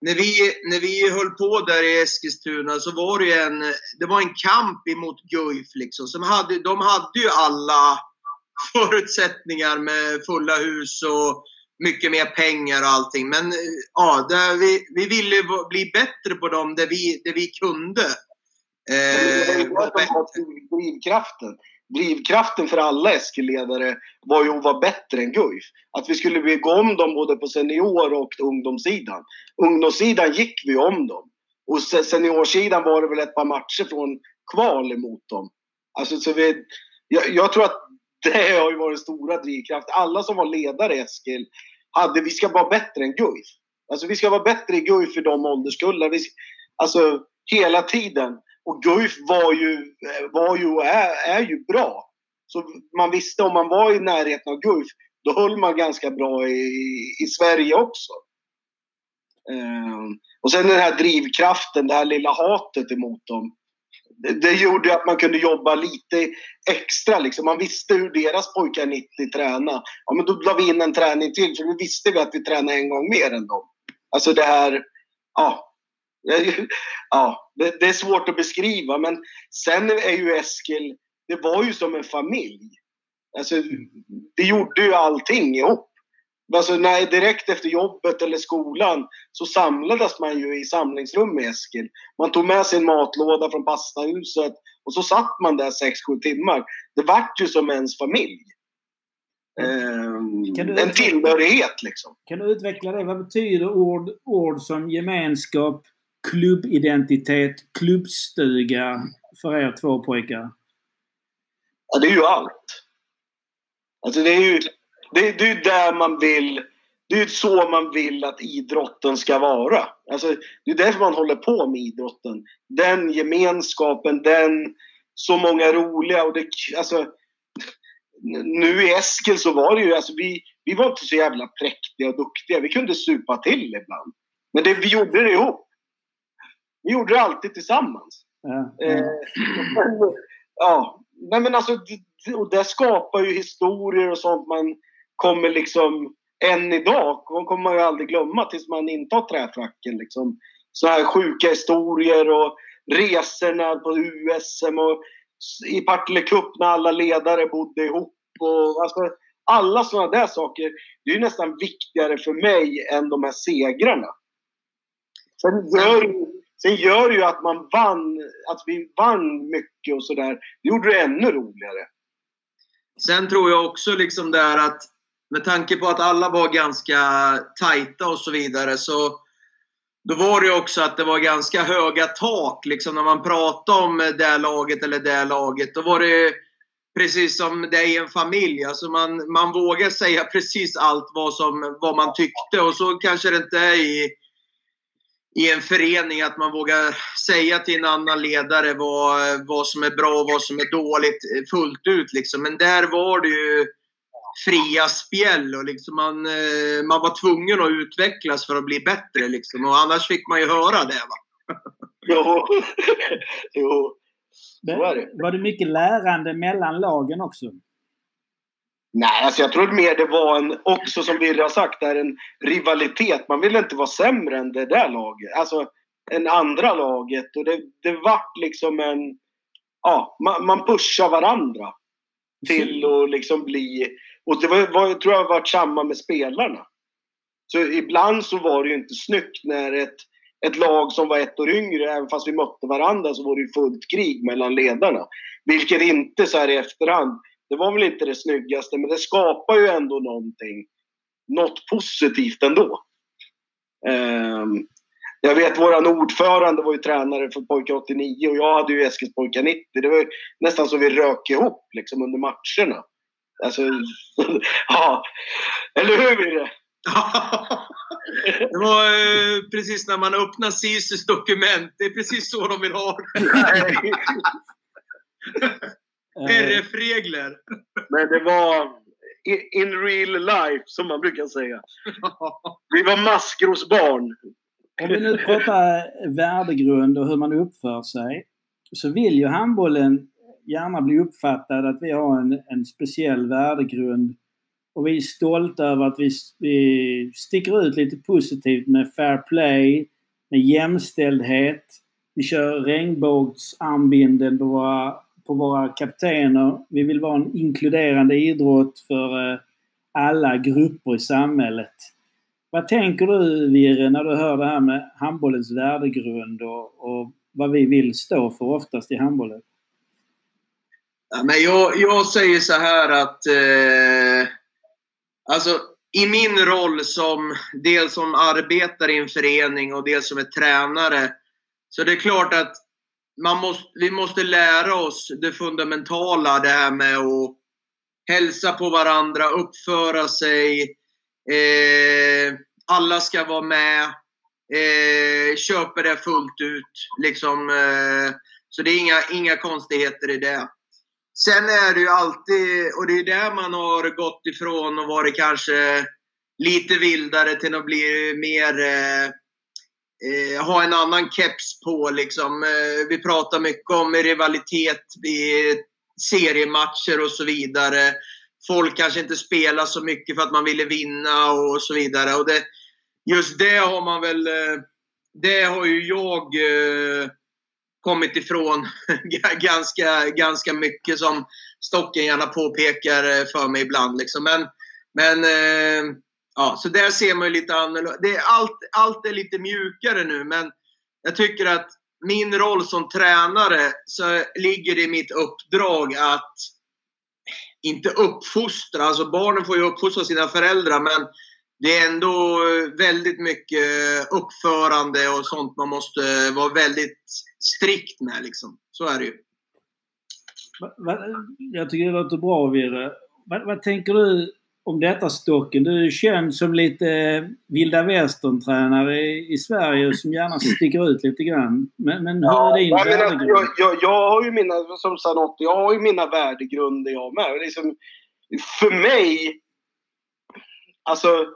när vi, när vi höll på där i Eskilstuna så var det en, det var en kamp emot Guif. Liksom. Som hade, de hade ju alla förutsättningar med fulla hus och mycket mer pengar och allting. Men ja, där vi, vi ville bli bättre på dem där vi, där vi kunde. Eh, drivkraften. Drivkraften för alla Eskilledare var ju att vara bättre än Guif. Att vi skulle bygga om dem både på senior och ungdomssidan. Ungdomssidan gick vi om dem. Och seniorsidan var det väl ett par matcher från kval emot dem. Alltså, så vi, jag, jag tror att det har ju varit stora drivkraft. Alla som var ledare i Eskil hade, vi ska vara bättre än Guif. Alltså vi ska vara bättre i Guif för de ålderskullar. Vi, alltså hela tiden. Och Guif var ju, eh, var ju och är, är ju bra. Så man visste om man var i närheten av Guif, då höll man ganska bra i, i Sverige också. Um, och sen den här drivkraften, det här lilla hatet emot dem. Det, det gjorde att man kunde jobba lite extra. Liksom. Man visste hur deras pojkar 90 tränade. Ja, men då la vi in en träning till, för då visste vi att vi tränade en gång mer än dem. Alltså det här, ja, ja, det, det, är svårt att beskriva men sen är ju Eskil, det var ju som en familj. Alltså, vi gjorde ju allting ihop. Alltså när, direkt efter jobbet eller skolan så samlades man ju i samlingsrum med Eskil. Man tog med sin matlåda från pastahuset och så satt man där 6-7 timmar. Det vart ju som ens familj. Eh, en tillhörighet liksom. Kan du utveckla det? Vad betyder ord, ord som gemenskap, klubbidentitet, klubbstuga för er två pojkar? Ja, det är ju allt. Alltså det är ju det, det är där man vill det är så man vill att idrotten ska vara. Alltså, det är därför man håller på med idrotten. Den gemenskapen, den så många roliga och det, alltså, nu i Eskil så var det ju, alltså vi, vi var inte så jävla präktiga och duktiga. Vi kunde supa till ibland. Men det, vi gjorde det ihop. Vi gjorde det alltid tillsammans. Ja. Eh, ja. Nej, men alltså, och det skapar ju historier och sånt man kommer liksom än idag, kommer man ju aldrig glömma tills man intar träfracken. Liksom. Så här sjuka historier och resorna på USM och i Partille Cup när alla ledare bodde ihop. Och, alltså, alla sådana där saker, det är ju nästan viktigare för mig än de här segrarna. Sen gör, sen gör det ju att man vann, att vi vann mycket och sådär. Det gjorde det ännu roligare. Sen tror jag också liksom där att med tanke på att alla var ganska tajta och så vidare så då var det också att det var ganska höga tak liksom när man pratade om det laget eller det laget. Då var det precis som det är i en familj. Alltså man, man vågar säga precis allt vad, som, vad man tyckte och så kanske det inte är i, i en förening att man vågar säga till en annan ledare vad, vad som är bra och vad som är dåligt fullt ut. Liksom. Men där var det ju fria spjäll och liksom man, eh, man var tvungen att utvecklas för att bli bättre. Liksom. Och annars fick man ju höra det. Va? Jo. jo. Det, var det mycket lärande mellan lagen också? Nej, alltså jag tror mer det var en, också som Birre har sagt, där en rivalitet. Man ville inte vara sämre än det där laget. Alltså, än andra laget. Och det, det vart liksom en... Ja, man, man pushar varandra till att liksom bli... Och det var, var, tror jag varit samma med spelarna. Så ibland så var det ju inte snyggt när ett, ett lag som var ett år yngre, även fast vi mötte varandra, så var det ju fullt krig mellan ledarna. Vilket inte så här i efterhand, det var väl inte det snyggaste, men det skapar ju ändå någonting. Något positivt ändå. Ehm, jag vet våran ordförande var ju tränare för pojkar 89 och jag hade ju Eskilspojkar 90. Det var ju nästan så vi rök ihop liksom under matcherna. Alltså, ja. Eller hur det var eh, precis när man öppnar SISUs dokument. Det är precis så de vill ha det. Eh, RF-regler. Men det var in real life, som man brukar säga. Vi var maskrosbarn. Om vi nu pratar värdegrund och hur man uppför sig så vill ju handbollen gärna bli uppfattad att vi har en, en speciell värdegrund och vi är stolta över att vi, vi sticker ut lite positivt med fair play, med jämställdhet. Vi kör regnbågsarmbinden på våra, på våra kaptener. Vi vill vara en inkluderande idrott för eh, alla grupper i samhället. Vad tänker du Virre när du hör det här med handbollens värdegrund och, och vad vi vill stå för oftast i handbollen? Ja, men jag, jag säger så här att eh, alltså, i min roll som dels som arbetare i en förening och dels som är tränare så det är klart att man måste, vi måste lära oss det fundamentala det här med att hälsa på varandra, uppföra sig. Eh, alla ska vara med. Eh, köper det fullt ut. Liksom, eh, så det är inga, inga konstigheter i det. Sen är det ju alltid, och det är där man har gått ifrån och varit kanske lite vildare till att bli mer eh, eh, ha en annan keps på. Liksom. Eh, vi pratar mycket om rivalitet i seriematcher och så vidare. Folk kanske inte spelar så mycket för att man ville vinna och så vidare. Och det, just det har man väl... Eh, det har ju jag eh, kommit ifrån ganska, ganska mycket som Stocken gärna påpekar eh, för mig ibland. Liksom. Men, men eh, ja, så där ser man ju lite annorlunda. Det är allt, allt är lite mjukare nu men jag tycker att min roll som tränare så ligger det i mitt uppdrag att inte uppfostra, alltså barnen får ju uppfostra sina föräldrar men det är ändå väldigt mycket uppförande och sånt man måste vara väldigt strikt med liksom. Så är det ju. Jag tycker det låter bra Virre. Vad, vad tänker du om detta Stocken? Du är känd som lite vilda västern-tränare i, i Sverige som gärna sticker ut lite grann. Men, men hur är din jag, menar, värdegrund? jag, jag, jag har ju mina, som Sanotti, jag har ju mina värdegrunder jag med. Liksom, för mig, alltså,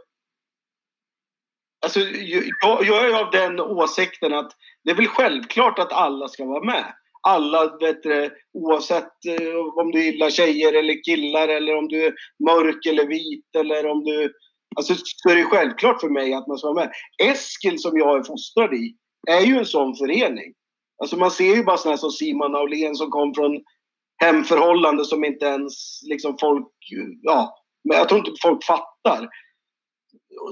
alltså jag, jag är av den åsikten att det är väl självklart att alla ska vara med. Alla, vet du, oavsett eh, om du gillar tjejer eller killar eller om du är mörk eller vit eller om du... Alltså så är det självklart för mig att man ska vara med. Eskil som jag är fostrad i är ju en sån förening. Alltså man ser ju bara sådana som Simon Aulén som kom från hemförhållanden som inte ens liksom folk, ja, men jag tror inte folk fattar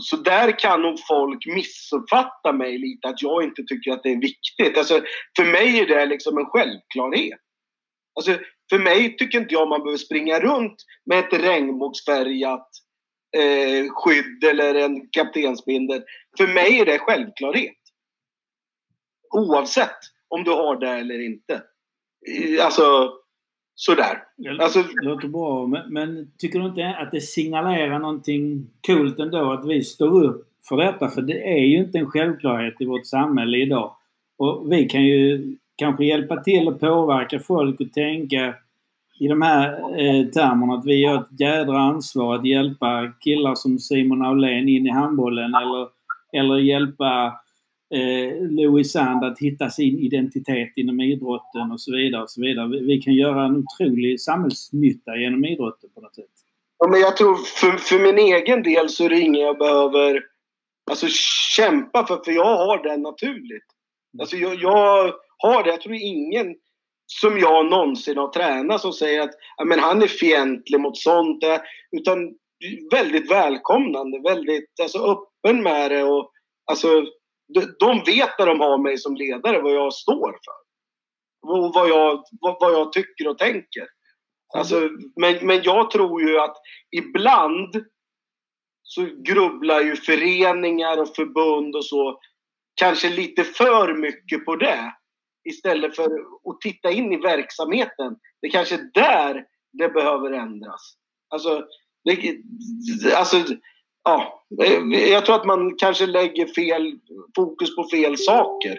så där kan nog folk missuppfatta mig lite, att jag inte tycker att det är viktigt. Alltså, för mig är det liksom en självklarhet. Alltså, för mig tycker inte jag man behöver springa runt med ett regnbågsfärgat eh, skydd eller en kaptensbindel. För mig är det självklarhet. Oavsett om du har det eller inte. Alltså, sådär. Alltså, det låter bra. Men, men, tycker du inte att det signalerar någonting coolt ändå att vi står upp för detta? För det är ju inte en självklarhet i vårt samhälle idag. Och vi kan ju kanske hjälpa till att påverka folk att tänka i de här eh, termerna att vi har ett jädra ansvar att hjälpa killar som Simon Aulén in i handbollen eller, eller hjälpa eh, Louis Sand att hitta sin identitet inom idrotten och så vidare. Och så vidare. Vi, vi kan göra en otrolig samhällsnytta genom idrotten på något sätt. Ja, men jag tror för, för min egen del så är det inget jag behöver alltså, kämpa för, för jag har det naturligt. Alltså, jag, jag har det. Jag tror ingen som jag någonsin har tränat som säger att men han är fientlig mot sånt. Utan väldigt välkomnande, väldigt alltså, öppen med det. Och, alltså, de vet när de har mig som ledare vad jag står för. Och vad jag, vad, jag tycker och tänker. Alltså, men, men jag tror ju att ibland så grubblar ju föreningar och förbund och så kanske lite för mycket på det istället för att titta in i verksamheten. Det är kanske är där det behöver ändras. Alltså, det, alltså ja, jag tror att man kanske lägger fel fokus på fel saker.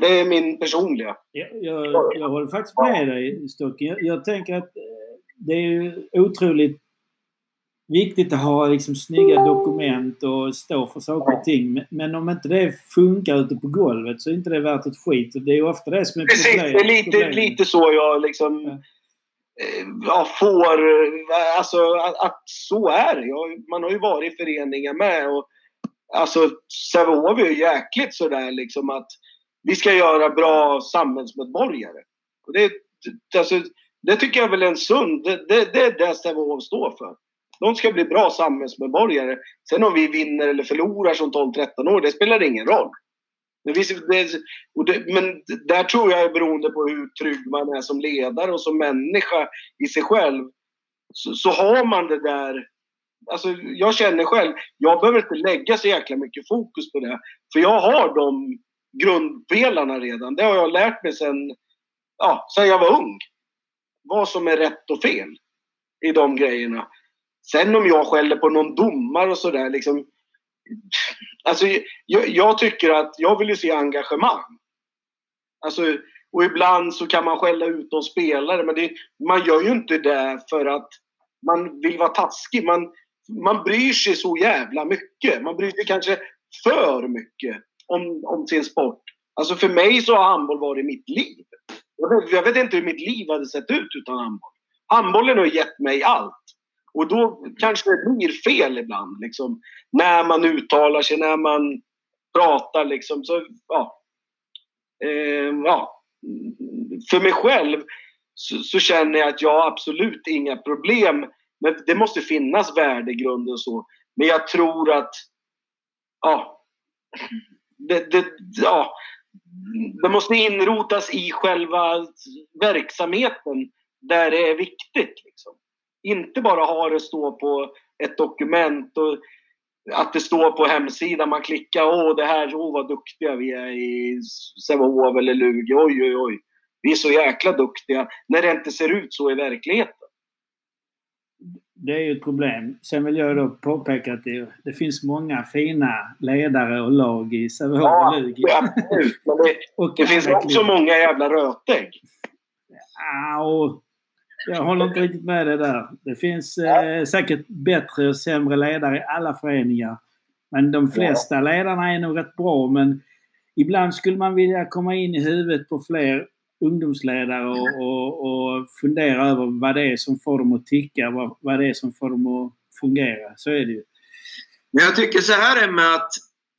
Det är min personliga. Jag, jag, jag håller faktiskt med dig Stocken. Jag, jag, tänker att eh, det är otroligt viktigt att ha liksom snygga dokument och stå för saker och ting. Men om inte det funkar ute på golvet så är inte det värt ett skit. Det är ofta det som är problemet. Det är lite, lite så jag liksom... Ja Eh, ja, får... Eh, alltså att, att så är det. Man har ju varit i föreningar med. Och, alltså Sävehof är ju jäkligt sådär liksom att vi ska göra bra samhällsmedborgare. Och det, alltså, det tycker jag väl är en sund... Det, det, det är det Sävehof står för. De ska bli bra samhällsmedborgare. Sen om vi vinner eller förlorar som 12-13 år, det spelar ingen roll. Men, visst, det, det, men där tror jag är beroende på hur trygg man är som ledare och som människa i sig själv. Så, så har man det där Alltså, jag känner själv, jag behöver inte lägga så jäkla mycket fokus på det. För jag har de grundpelarna redan. Det har jag lärt mig sen, ja, sen jag var ung. Vad som är rätt och fel i de grejerna. Sen om jag skäller på någon domare och sådär, liksom, Alltså, jag, jag, tycker att jag vill ju se engagemang. Alltså, och ibland så kan man skälla ut de spelare, men det, man gör ju inte det för att man vill vara taskig. Man, man bryr sig så jävla mycket. Man bryr sig kanske för mycket om, om sin sport. Alltså för mig så har handboll varit mitt liv. Jag vet, jag vet inte hur mitt liv hade sett ut utan handboll. Handbollen har gett mig allt. Och då kanske det blir fel ibland. Liksom, när man uttalar sig, när man pratar. Liksom, så, ja. Eh, ja. För mig själv så, så, känner jag att jag har absolut inga problem. Men det måste finnas värdegrund och så. Men jag tror att ja, det, det, ja, det måste inrotas i själva verksamheten där det är viktigt. Liksom. Inte bara ha det stå på ett dokument och att det står på hemsidan. Man klickar, åh det här, åh vad duktiga vi är i Sävehof eller Lugi. Oj, oj, oj. Vi är så jäkla duktiga. När det inte ser ut så i verkligheten. Det är ju ett problem. Sen vill jag då påpeka att det, det finns många fina ledare och lag i Sävehof ja, och Lugi. Ja, absolut. Men det, och det finns också många jävla rötägg. Ja, och jag håller inte riktigt med dig där. Det finns eh, säkert bättre och sämre ledare i alla föreningar. Men de flesta ledarna är nog rätt bra. Men ibland skulle man vilja komma in i huvudet på fler ungdomsledare och, och, och fundera över vad det är som får dem att ticka, vad, vad det är som får dem att fungera. Så är det ju. Men jag tycker så här är med att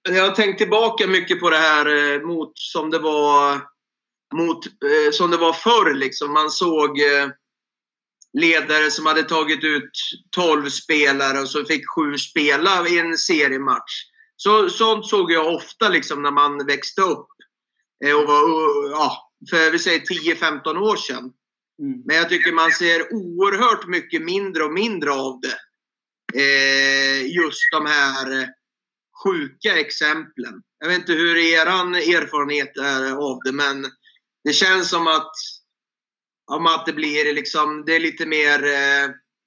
jag har tänkt tillbaka mycket på det här eh, mot som det var mot eh, som det var förr liksom. Man såg eh, ledare som hade tagit ut 12 spelare och så fick sju spela i en seriematch. Så, sånt såg jag ofta liksom när man växte upp. Eh, och var, ja, för vi säger 10-15 år sedan. Mm. Men jag tycker man ser oerhört mycket mindre och mindre av det. Eh, just de här sjuka exemplen. Jag vet inte hur er erfarenhet är av det, men det känns som att, om att det blir liksom, det är lite mer, eh,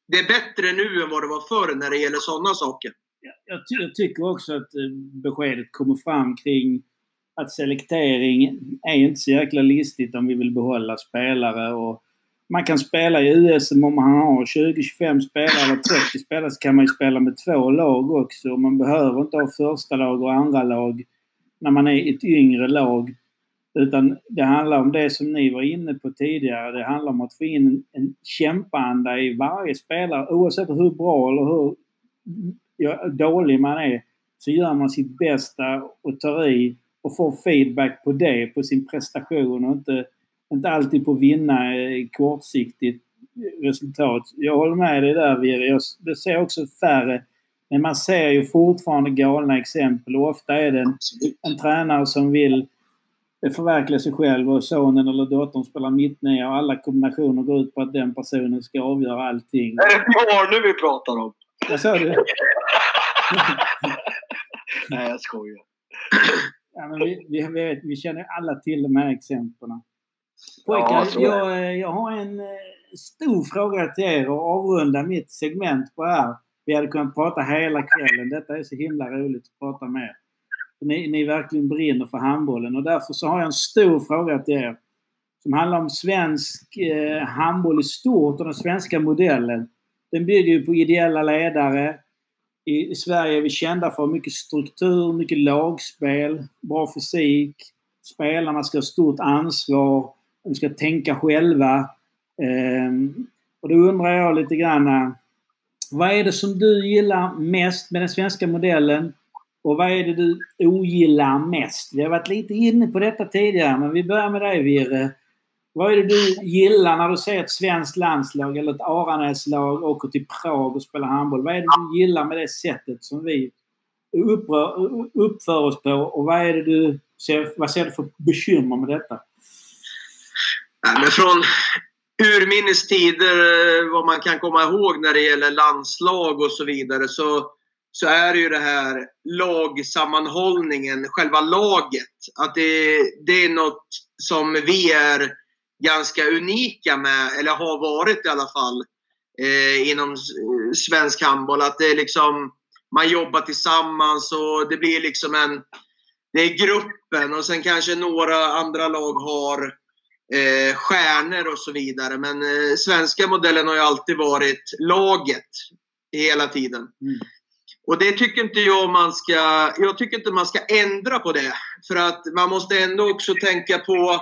det är bättre nu än vad det var förr när det gäller sådana saker. Jag, ty jag tycker också att eh, beskedet kommer fram kring att selektering är inte så jäkla listigt om vi vill behålla spelare och man kan spela i USM om man har 20-25 spelare eller 30 spelare så kan man ju spela med två lag också. Man behöver inte ha första lag och andra lag när man är ett yngre lag. Utan det handlar om det som ni var inne på tidigare. Det handlar om att få in en kämpaanda i varje spelare. Oavsett hur bra eller hur dålig man är så gör man sitt bästa och tar i och får feedback på det, på sin prestation och inte inte alltid på att vinna eh, kortsiktigt resultat. Jag håller med dig där Viri. Jag ser också färre. Men man ser ju fortfarande galna exempel och ofta är det en, en tränare som vill förverkliga sig själv och sonen eller dottern spelar mittnia och alla kombinationer går ut på att den personen ska avgöra allting. Är det Björne vi pratar om? Vad sa du? Nej, jag skojar. Ja, men vi, vi, vet, vi känner alla till de här exemplen. Pojkar, ja, jag, jag har en eh, stor fråga till er och avrunda mitt segment på här. Vi hade kunnat prata hela kvällen. Detta är så himla roligt att prata med er. Ni, ni verkligen brinner för handbollen och därför så har jag en stor fråga till er. Som handlar om svensk eh, handboll i stort och den svenska modellen. Den bygger ju på ideella ledare. I, I Sverige är vi kända för mycket struktur, mycket lagspel, bra fysik. Spelarna ska ha stort ansvar de ska tänka själva. Eh, och då undrar jag lite grann eh, vad är det som du gillar mest med den svenska modellen? Och vad är det du ogillar mest? Vi har varit lite inne på detta tidigare men vi börjar med dig Virre. Vad är det du gillar när du ser ett svenskt landslag eller ett Aranäslag åker till Prag och spelar handboll? Vad är det du gillar med det sättet som vi uppför oss på och vad är det du ser, vad ser du för bekymmer med detta? men från urminnes tider, eh, vad man kan komma ihåg när det gäller landslag och så vidare, så, så är det ju det här lagsammanhållningen, själva laget. Att det, det är något som vi är ganska unika med, eller har varit i alla fall, eh, inom svensk handboll. Att det är liksom, man jobbar tillsammans och det blir liksom en... Det är gruppen och sen kanske några andra lag har eh, stjärnor och så vidare. Men eh, svenska modellen har ju alltid varit laget hela tiden. Mm. Och det tycker inte jag man ska... Jag tycker inte man ska ändra på det. För att man måste ändå också tänka på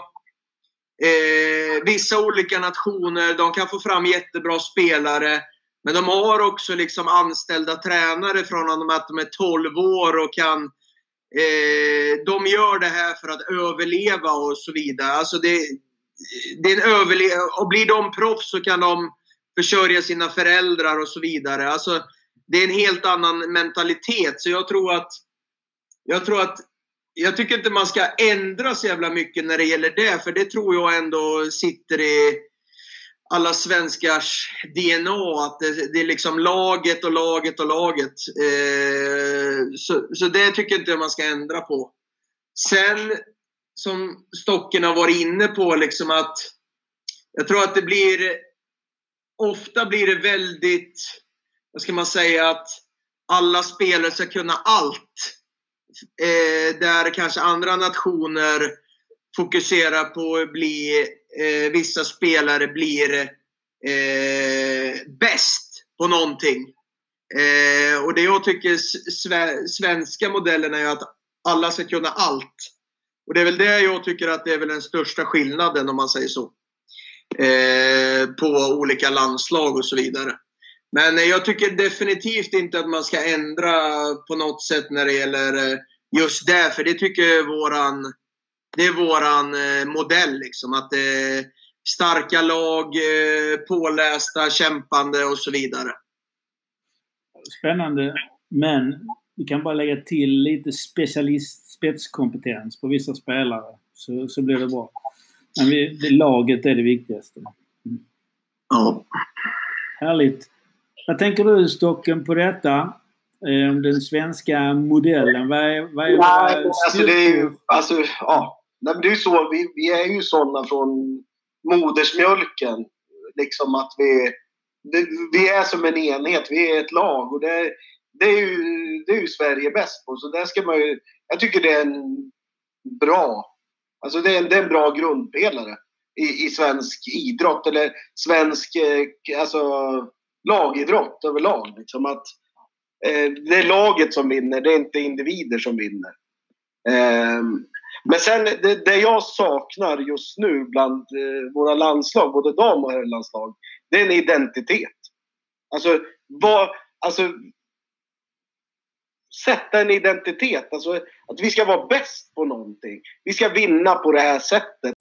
eh, vissa olika nationer. De kan få fram jättebra spelare. Men de har också liksom anställda tränare från att de är 12 år och kan eh, de gör det här för att överleva och så vidare. Alltså det, det är en överle och blir de proffs så kan de försörja sina föräldrar och så vidare. Alltså, det är en helt annan mentalitet. Så jag tror att jag tror att jag tycker inte man ska ändra så jävla mycket när det gäller det. För det tror jag ändå sitter i alla svenskars DNA. Att det, det är liksom laget och laget och laget. Eh, så, så det tycker jag inte man ska ändra på. Sen som Stocken har varit inne på, liksom att jag tror att det blir ofta blir det väldigt, vad ska man säga, att alla spelare ska kunna allt. Eh, där kanske andra nationer fokuserar på att bli, eh, vissa spelare blir eh, bäst på någonting. Eh, och det jag tycker svenska modellen är att alla ska kunna allt. Och det är väl det jag tycker att det är väl den största skillnaden om man säger så. Eh, på olika landslag och så vidare. Men eh, jag tycker definitivt inte att man ska ändra på något sätt när det gäller eh, just det. För det tycker jag är våran, det är våran eh, modell. Liksom, att starka lag, pålästa, kämpande och så vidare. Spännande. Men vi kan bara lägga till lite specialist, spetskompetens på vissa spelare. Så, så blir det bra. Men vi, det, laget är det viktigaste. Mm. Ja. Härligt. Vad tänker du Stocken på detta? Eh, om den svenska modellen? Vad är, vad är Nej, alltså det är ju, alltså, ja. Nej, men det är ju så, vi, vi är ju sådana från modersmjölken. Liksom att vi, det, vi är som en enhet, vi är ett lag. Och det, det, är, ju, det är ju Sverige bäst på. Så där ska man ju, jag tycker det är en bra, alltså det är en, det är en bra grundpelare i, i svensk idrott. Eller svensk eh, alltså, lagidrott överlag. Liksom att, eh, det är laget som vinner, det är inte individer som vinner. Eh, men sen det, det, jag saknar just nu bland eh, våra landslag, både dam och herrlandslag, det är en identitet. Alltså, vad, alltså sätta en identitet. Alltså att vi ska vara bäst på någonting. Vi ska vinna på det här sättet.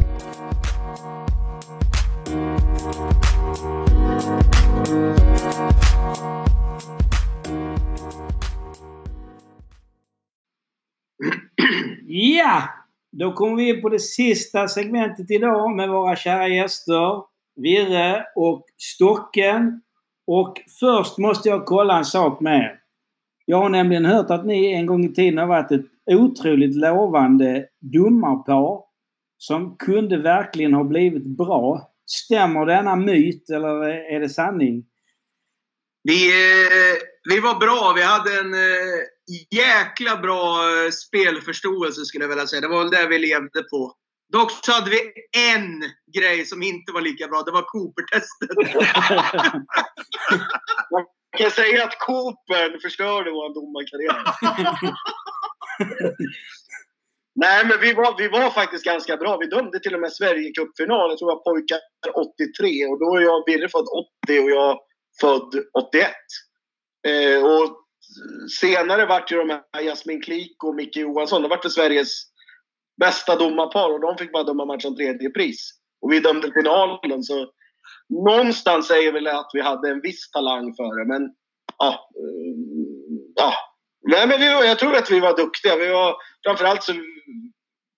Ja! Då kommer vi in på det sista segmentet idag med våra kära gäster Virre och Stocken. Och först måste jag kolla en sak med er. Jag har nämligen hört att ni en gång i tiden har varit ett otroligt lovande domarpar som kunde verkligen ha blivit bra. Stämmer denna myt eller är det sanning? Vi, eh, vi var bra. Vi hade en eh, jäkla bra eh, spelförståelse skulle jag vilja säga. Det var väl det vi levde på. Dock så hade vi en grej som inte var lika bra. Det var Cooper-testet. Man kan säga att Cooper förstörde vår domarkarriär. Nej, men vi var, vi var faktiskt ganska bra. Vi dömde till och med Sverigecupfinal. Jag tror jag pojkar 83 och då är jag Birre född 80 och jag född 81. Eh, och senare vart ju de här Jasmin Klik och Micke Johansson, de vart för Sveriges bästa domarpar och de fick bara döma matchen tredje pris. Och vi dömde finalen så någonstans säger väl att vi hade en viss talang för det men ja. Eh, ja. Nej, men vi, jag tror att vi var duktiga. Vi var, framförallt så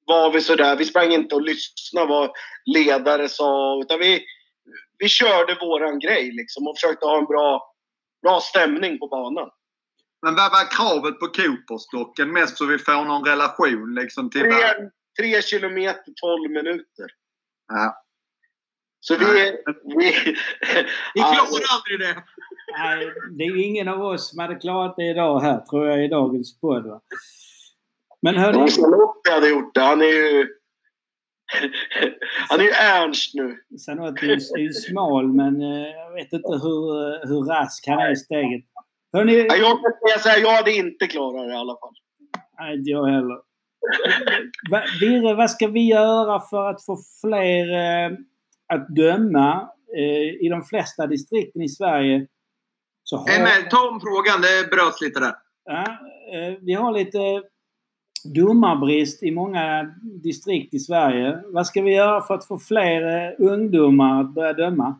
var vi sådär, vi sprang inte och lyssnade vad ledare sa utan vi, vi körde våran grej liksom och försökte ha en bra, bra stämning på banan. Men vad var kravet på Cooperstocken? Mest så vi får någon relation liksom till... Tre, tre kilometer, tolv minuter. Ja. Så vi... Vi, vi klarar aldrig det. Nej, det är ingen av oss som hade klarat det idag här, tror jag, i dagens podd. Va? Men hörni... Charlotte hade gjort det. Han är ju... Han är ju Ernst nu. Sanotti är ju smal, men eh, jag vet inte hur, hur rask han är i steget. Hörrni... Jag kan säga så här, jag hade inte klarat det i alla fall. Nej, inte jag heller. Virre, vad ska vi göra för att få fler eh, att döma? Eh, I de flesta distrikten i Sverige så har... Hey, men, ta om frågan, det bröts lite där. Ja, eh, vi har lite domarbrist i många distrikt i Sverige. Vad ska vi göra för att få fler ungdomar att börja döma?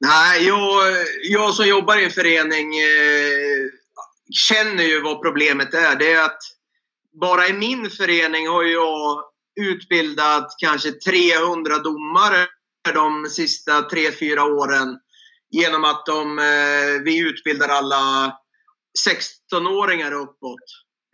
Nej, jag, jag som jobbar i en förening eh, känner ju vad problemet är. Det är att bara i min förening har jag utbildat kanske 300 domare de sista 3-4 åren. Genom att de, eh, vi utbildar alla 16-åringar uppåt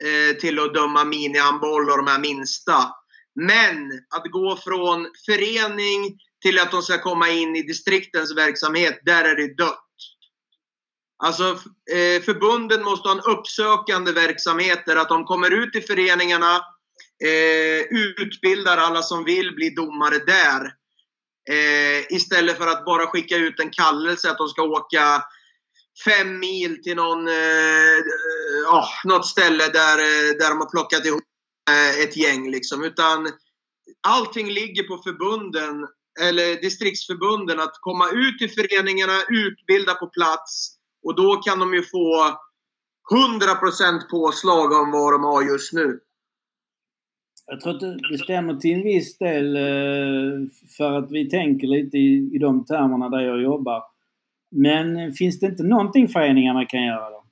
eh, till att döma minihandboll och de här minsta. Men att gå från förening till att de ska komma in i distriktens verksamhet, där är det dött. Alltså eh, förbunden måste ha en uppsökande verksamhet där att de kommer ut i föreningarna, eh, utbildar alla som vill bli domare där. Eh, istället för att bara skicka ut en kallelse att de ska åka fem mil till någon, eh, oh, något ställe där, där de har plockat ihop ett gäng. Liksom. Utan allting ligger på förbunden eller distriktsförbunden att komma ut till föreningarna, utbilda på plats och då kan de ju få 100% påslag om vad de har just nu. Jag tror att det stämmer till en viss del eh, för att vi tänker lite i, i de termerna där jag jobbar. Men finns det inte någonting föreningarna kan göra då?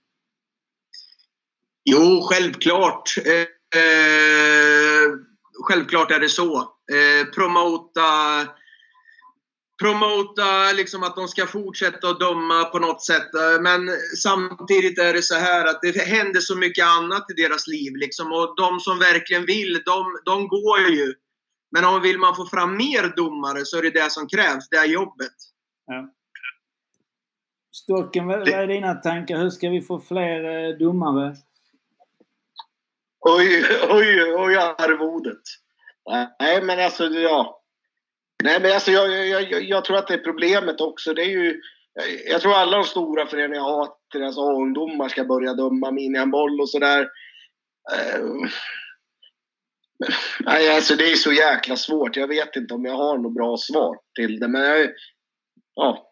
Jo, självklart. Eh, eh, självklart är det så. Eh, promota promota liksom att de ska fortsätta att döma på något sätt. Men samtidigt är det så här att det händer så mycket annat i deras liv. Liksom. Och de som verkligen vill, de, de går ju. Men om vill man få fram mer domare så är det det som krävs. Det är jobbet. Ja. Stocken, vad är dina tankar? Hur ska vi få fler eh, domare? Oj, oj, oj arvodet. Nej, men alltså ja. Nej, men alltså jag, jag, jag, tror att det är problemet också. Det är ju, jag tror alla de stora föreningarna har att deras ungdomar ska börja döma minihandboll och sådär. Uh, nej, alltså det är så jäkla svårt. Jag vet inte om jag har något bra svar till det. Men jag, ja.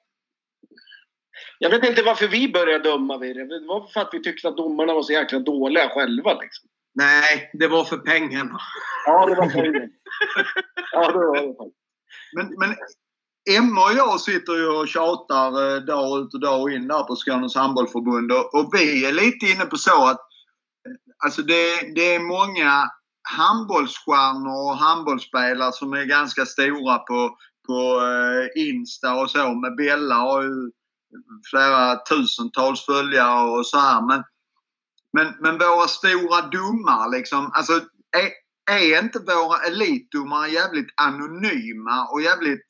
Jag vet inte varför vi började döma vid det. Det var för att vi tyckte att domarna var så jäkla dåliga själva. Liksom. Nej, det var för pengarna. Ja, det var pengarna. ja, det var det men, men Emma och jag sitter ju och tjatar eh, dag ut och dag in där på Skånes handbollförbund och, vi är lite inne på så att eh, alltså det, det är många handbollsstjärnor och handbollsspelare som är ganska stora på, på eh, Insta och så. Med Bella har ju flera tusentals följare och så här. Men, men, men våra stora domare liksom. Alltså, är, inte våra elitdomare jävligt anonyma och jävligt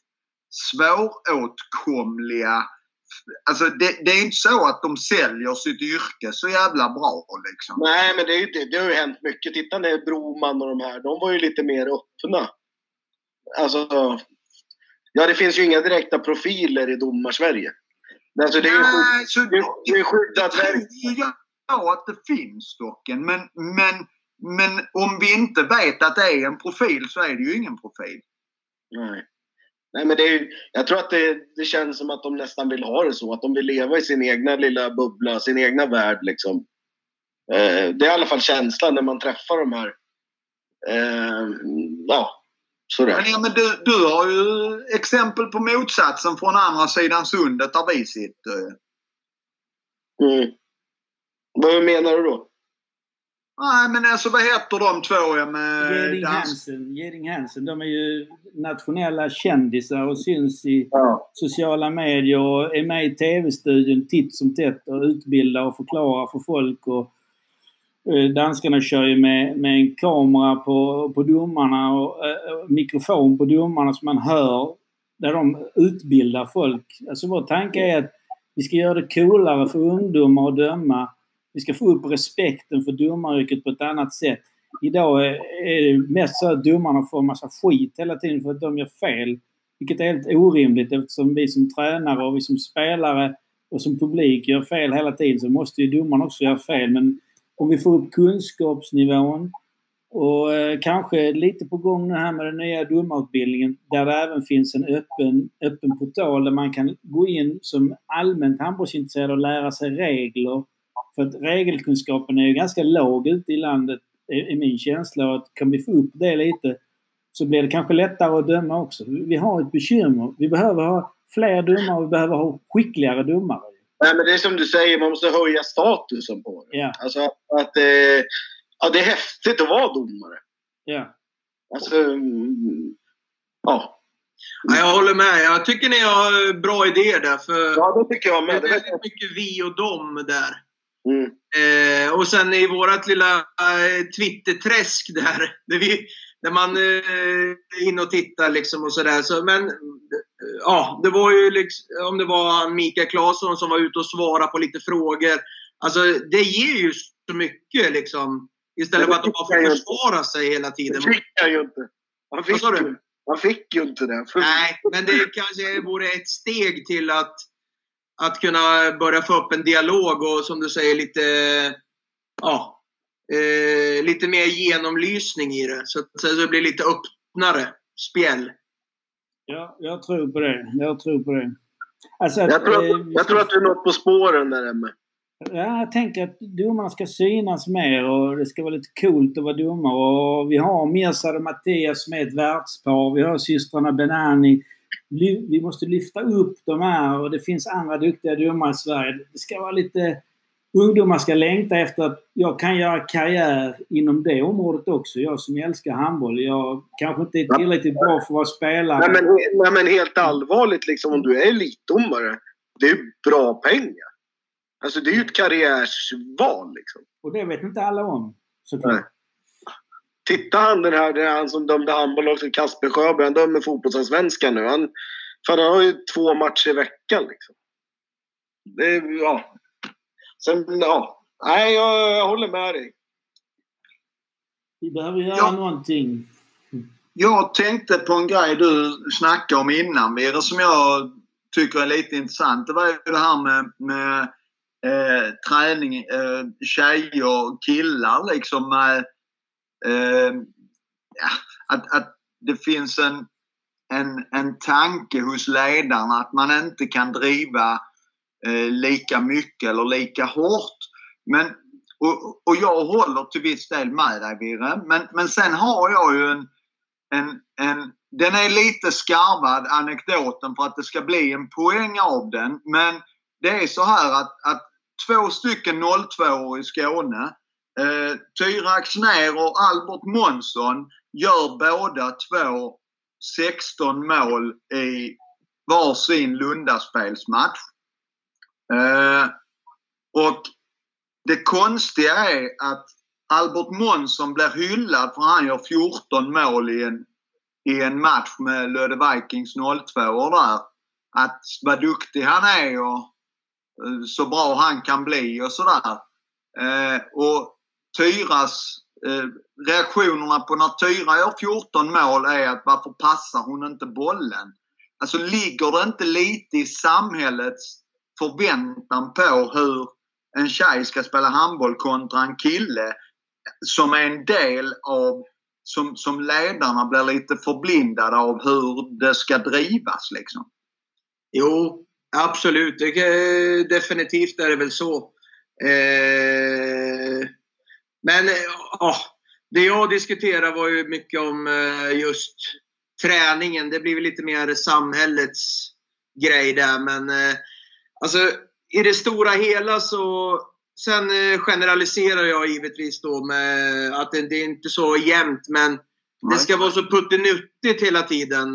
svåråtkomliga? Alltså det, det, är inte så att de säljer sitt yrke så jävla bra liksom. Nej, men det, är, det, det har ju hänt mycket. Titta när Broman och de här, de var ju lite mer öppna. Alltså, ja det finns ju inga direkta profiler i domarsverige. Alltså det är ju skydd, det, det skyddat verk. Ja, att det finns dock men, men men om vi inte vet att det är en profil så är det ju ingen profil. Nej. Nej, men det är, jag tror att det, det känns som att de nästan vill ha det så. Att de vill leva i sin egna lilla bubbla, sin egna värld. Liksom. Eh, det är i alla fall känslan när man träffar de här. Eh, ja, sådär. Men, ja, men du, du har ju exempel på motsatsen från andra sidan sundet där vi sitter. Mm. Vad menar du då? Nej, men alltså vad heter de två med Hansen. Geding Hansen. De är ju nationella kändisar och syns i ja. sociala medier och är med i TV-studion titt som tätt och utbildar och förklarar för folk. Och, eh, danskarna kör ju med, med en kamera på, på domarna och äh, mikrofon på domarna så man hör där de utbildar folk. Alltså vår tanke är att vi ska göra det coolare för ungdomar att döma vi ska få upp respekten för domaryrket på ett annat sätt. Idag är det mest så att domarna får en massa skit hela tiden för att de gör fel. Vilket är helt orimligt eftersom vi som tränare och vi som spelare och som publik gör fel hela tiden så måste ju domarna också göra fel. Men om vi får upp kunskapsnivån och eh, kanske lite på gång nu här med den nya domarutbildningen där det även finns en öppen, öppen portal där man kan gå in som allmänt handbollsintresserad och lära sig regler för att regelkunskapen är ju ganska låg ute i landet, är min känsla. Att kan vi få upp det lite så blir det kanske lättare att döma också. Vi har ett bekymmer. Vi behöver ha fler domare och vi behöver ha skickligare domare. Nej, men det är som du säger, man måste höja statusen på det. Ja. Alltså att eh, ja, det är häftigt att vara domare. Ja. Alltså, mm, ja. Ja, jag håller med. Jag tycker ni har bra idéer där. För ja, det tycker jag med. Det är väldigt mycket vi och dem där. Mm. Eh, och sen i vårt lilla eh, Twitter-träsk där, där, vi, där man eh, inne och tittar liksom och sådär. Så, men eh, ja, det var ju liksom, om det var Mikael Claesson som var ute och svarade på lite frågor. Alltså det ger ju så mycket liksom. Istället för att de bara får försvara sig hela tiden. Det fick jag ju inte. Han fick, ju, han fick ju inte det. Nej, men det kanske vore ett steg till att att kunna börja få upp en dialog och som du säger lite, ja, eh, lite mer genomlysning i det. Så att så det blir lite öppnare spel. Ja, jag tror på det. Jag tror på det. Alltså att, jag, tror, eh, jag tror att du är något på spåren där Emme. Ja, jag tänker att domarna ska synas mer och det ska vara lite coolt att vara domare. Och vi har Mirsad och Mattias som är ett världspar. Vi har systrarna Benani. Vi måste lyfta upp de här och det finns andra duktiga domare i Sverige. Det ska vara lite... Ungdomar ska längta efter att jag kan göra karriär inom det området också. Jag som älskar handboll. Jag kanske inte är tillräckligt bra för att vara spelare. Nej men, nej, men helt allvarligt liksom om du är elitdomare. Det är bra pengar. Alltså det är ju ett karriärsval liksom. Och det vet inte alla om. Såklart. Titta han den här, den här han som dömde handboll också, Kasper Sjöberg. Han dömer fotbollsallsvenskan nu. Han, för han har ju två matcher i veckan liksom. Det är, ja. Sen, ja. Nej, jag, jag håller med dig. Vi behöver göra Ja. någonting. Jag tänkte på en grej du snackade om innan Birre som jag tycker är lite intressant. Det var ju det här med, med eh, träning, eh, tjejer och killar liksom. Med, eh, Ehm, att, att det finns en, en, en tanke hos ledarna att man inte kan driva eh, lika mycket eller lika hårt. Men, och, och jag håller till viss del med dig Virre. Men, men sen har jag ju en, en, en, den är lite skarvad anekdoten för att det ska bli en poäng av den. Men det är så här att, att två stycken 02 i Skåne, eh, Tyra Axnér och Albert Månsson gör båda två 16 mål i varsin Lundaspelsmatch. Eh, och det konstiga är att Albert Månsson blir hyllad för han gör 14 mål i en, i en match med Lödde Vikings 02 där. Att vad duktig han är och eh, så bra han kan bli och sådär. Eh, och Tyras eh, reaktionerna på när Tyra gör 14 mål är att varför passar hon inte bollen? Alltså ligger det inte lite i samhällets förväntan på hur en tjej ska spela handboll kontra en kille som är en del av som, som ledarna blir lite förblindade av hur det ska drivas liksom. Jo, absolut. Det, eh, definitivt är det väl så. Eh, men eh, ja, det jag diskuterade var ju mycket om eh, just träningen. Det blir väl lite mer samhällets grej där. Men eh, alltså, i det stora hela så Sen eh, generaliserar jag givetvis då med att det, det är inte så jämnt men det ska vara så puttinuttigt hela tiden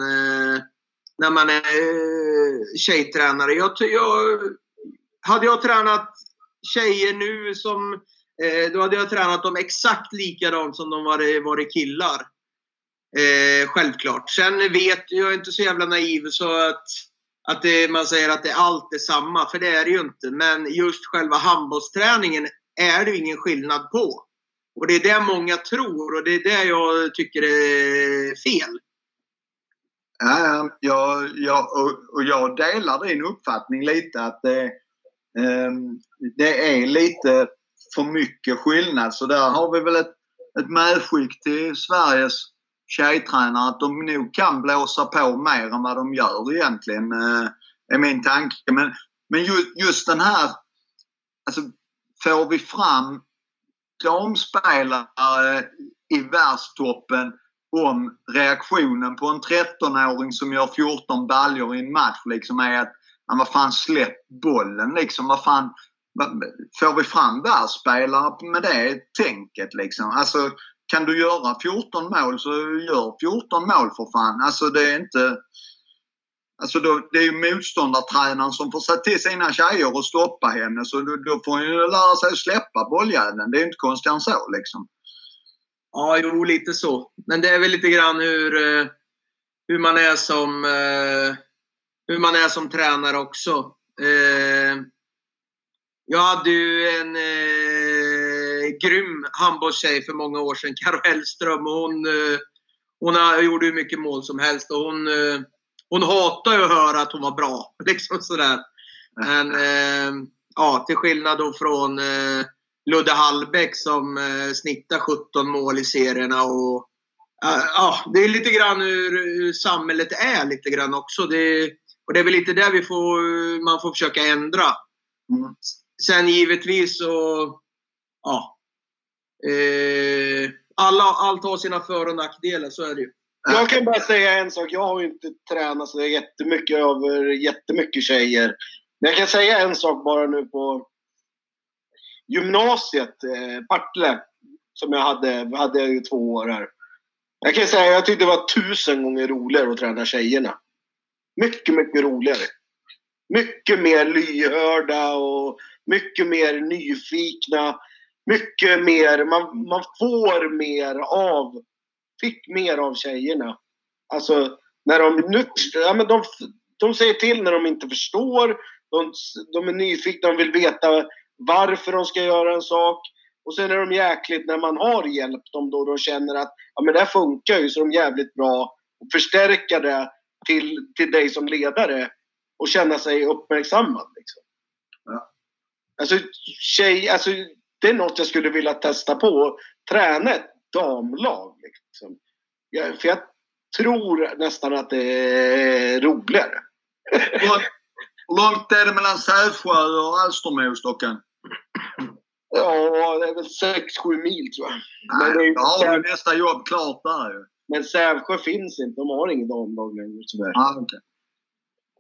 när man är tjejtränare. Jag, jag, hade jag tränat tjejer nu som eh, då hade jag tränat dem exakt likadant som de var, varit killar. Eh, självklart. Sen vet jag är inte så jävla naiv så att att det, man säger att det allt är samma, för det är det ju inte. Men just själva handbollsträningen är det ju ingen skillnad på. Och det är det många tror och det är det jag tycker är fel. Ja, jag, jag, och, jag delar din uppfattning lite att det, ehm, det är lite för mycket skillnad. Så där har vi väl ett, ett medskick till Sveriges tjejtränare att de nog kan blåsa på mer än vad de gör egentligen. Eh, är min tanke. Men, men just, just den här, alltså får vi fram damspelare i världstoppen om reaktionen på en 13-åring som gör 14 baljor i en match liksom är att ja, vad fan släpp bollen liksom. Vad fan, får vi fram världsspelare med det tänket liksom? Alltså kan du göra 14 mål så gör 14 mål för fan. Alltså det är inte... Alltså då, det är ju motståndartränaren som får säga till sina tjejer och stoppa henne. Så då, då får hon ju lära sig att släppa bolljäveln. Det är inte konstigt än så liksom. Ja, jo, lite så. Men det är väl lite grann hur, eh, hur, man, är som, eh, hur man är som tränare också. Eh, jag hade ju en eh, grym handbollstjej för många år sedan, Karo Hellström. Hon, eh, hon har, gjorde hur mycket mål som helst och hon, eh, hon hatar ju att höra att hon var bra. Liksom sådär. Men eh, ja, till skillnad då från eh, Ludde Hallbäck som eh, snittar 17 mål i serierna. Och, eh, ja, det är lite grann hur, hur samhället är lite grann också. Det, och det är väl lite det vi får, man får försöka ändra. Mm sen givetvis så... Ja. Eh, alla, allt har sina för och nackdelar, så är det ju. Jag kan bara säga en sak. Jag har ju inte tränat så jättemycket över jättemycket tjejer. Men jag kan säga en sak bara nu på gymnasiet, eh, Partille, som jag hade, hade jag ju två år här. Jag kan säga jag tyckte det var tusen gånger roligare att träna tjejerna. Mycket, mycket roligare. Mycket mer lyhörda och mycket mer nyfikna. Mycket mer, man, man får mer av, fick mer av tjejerna. Alltså, när de nu, ja men de, de säger till när de inte förstår. De, de är nyfikna, de vill veta varför de ska göra en sak. Och sen är de jäkligt när man har hjälpt dem då de känner att ja, men det här funkar ju så är de jävligt bra och förstärka det till, till dig som ledare och känna sig uppmärksammad. Liksom. Ja. Alltså, tjej, alltså, det är något jag skulle vilja testa på. Träna ett damlag. Liksom. Jag, för jag tror nästan att det är roligare. Hur långt är det mellan Sävsjö och Alstermo, Stocken? Ja, det är väl 6-7 mil tror jag. Men, det är, Då har du nästa jobb klart där ju. men Sävsjö finns inte. De har inget damlag längre tyvärr. Ah, okej.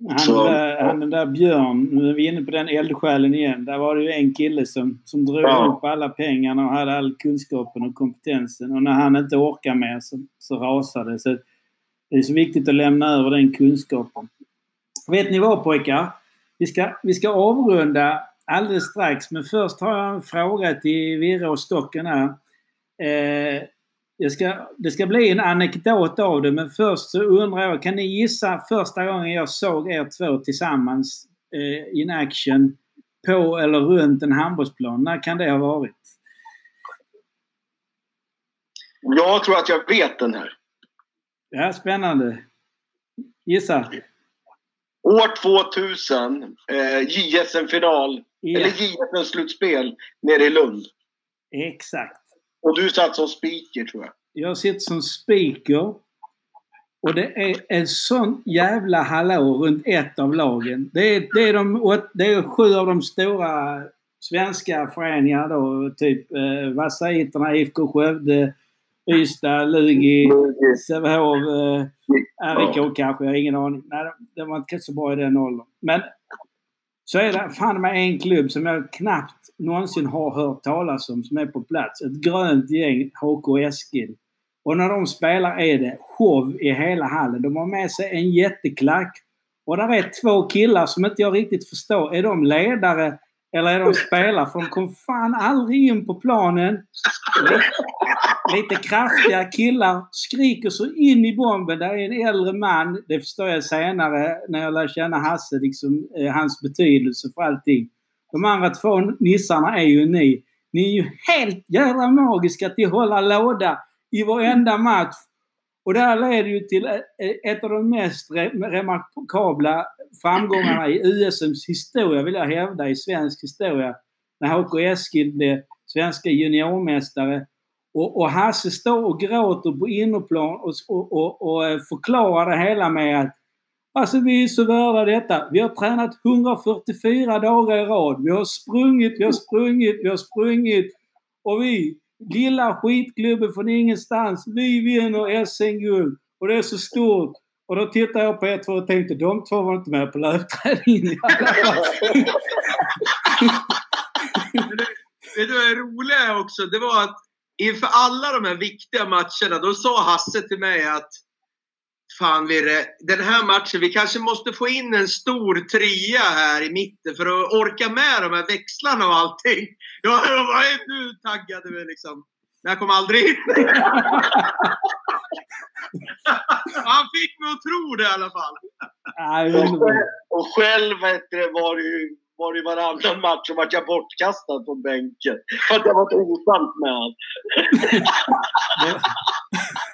Han, Så- där, han den där Björn, nu är vi inne på den eldsjälen igen. Där var det ju en kille som, som drog Ja. ihop alla pengarna och hade all kunskapen och kompetensen. Och när han inte orkar mer så, så rasade det. Så det är så viktigt att lämna över den kunskapen. Vet ni vad pojkar? Vi ska, vi ska avrunda alldeles strax. Men först har jag en fråga till Virre och Stocken här. Eh, det ska, det ska bli en anekdot av det men först så undrar jag, kan ni gissa första gången jag såg er två tillsammans eh, in action på eller runt en handbollsplan? När kan det ha varit? Jag tror att jag vet den här. Ja, spännande. Gissa. År 2000, eh, JSM-final, Ja, eller JSM-slutspel nere i Lund. exakt. Och du satt som speaker tror jag. Jag sitter som speaker. Och det är en sån jävla hallå runt ett av lagen. Det är, det är, de, det är sju av de stora svenska föreningarna då. Typ eh, Vasaiterna, IFK Skövde, Ystad, Lugi, Sävehof, eh, RIK kanske. Jag har ingen aning. Nej, det var inte så bra i den åldern. Men så är det fan med en klubb som jag knappt någonsin har hört talas om som är på plats. Ett grönt gäng, HK Eskil. Och när de spelar är det show i hela hallen. De har med sig en jätteklack. Och där är två killar som inte jag riktigt förstår. Är de ledare eller är de spelare? För de kom fan aldrig in på planen. Lite, kraftiga killar skriker så in i bomben. Där är en äldre man. Det förstår jag senare när jag lär känna Hasse. Liksom, eh, hans betydelse för allting. De andra två nissarna är ju ni. Ni är ju helt jävla magiska till att hålla låda i varenda match. Och det här leder ju till ett av de mest remarkabla framgångarna i USMs historia, vill jag hävda, i svensk historia. När HK Eskil blev svenska juniormästare. Och, och Hasse står och gråter på innerplan och, och, och, och förklarar det hela med att Alltså vi är så värda detta. Vi har tränat 144 dagar i rad. Vi har sprungit, vi har sprungit, vi har sprungit. Och vi, lilla skitklubben från ingenstans, vi vinner SM-guld. Och det är så stort. Och då tittade jag på er två och tänkte, de två var inte med på löpträningen i alla fall. Vad det roliga också? Det var att inför alla de här viktiga matcherna, då sa Hasse till mig att Fan Virre, den här matchen, vi kanske måste få in en stor trea här i mitten för att orka med de här växlarna och allting. Jag, jag var nu taggade vi liksom. Men jag kom aldrig in. Han fick mig att tro det i alla fall. Och själv, var det ju var det varannan match så vart jag bortkastad från bänken. För att jag var så osams med honom.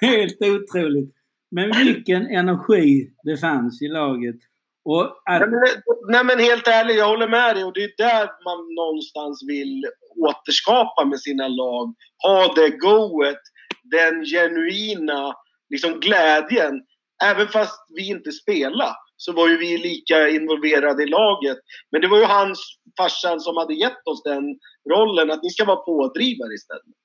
Helt otroligt. Men vilken energi det fanns i laget. Och att, Nej men, nej men helt ärligt, jag håller med dig. Och det är där man någonstans vill återskapa med sina lag. Ha det goet, den genuina liksom glädjen. Även fast vi inte spelar så var ju vi lika involverade i laget. Men det var ju hans farsan som hade gett oss den rollen, att ni ska vara pådrivare istället.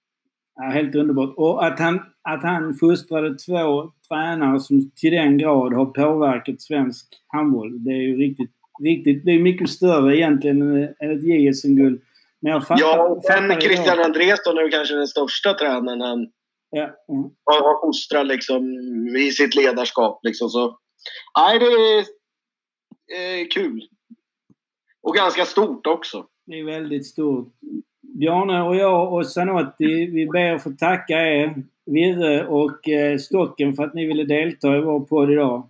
Ja, helt underbart. Och att han, att han fostrade två tränare som till den grad har påverkat svensk handboll. Det är ju riktigt, riktigt det är mycket större egentligen än ett JSM-guld. Men jag fattar, ja, och sen Christian Andresson är kanske den största tränaren han ja, ja. har fostrat liksom, i sitt ledarskap. Liksom, så. Nej, det är eh, kul. Och ganska stort också. Det är väldigt stort. Bjarne och jag och Zanotti, vi ber att få tacka er, Virre och eh, Stocken, för att ni ville delta i vår podd idag.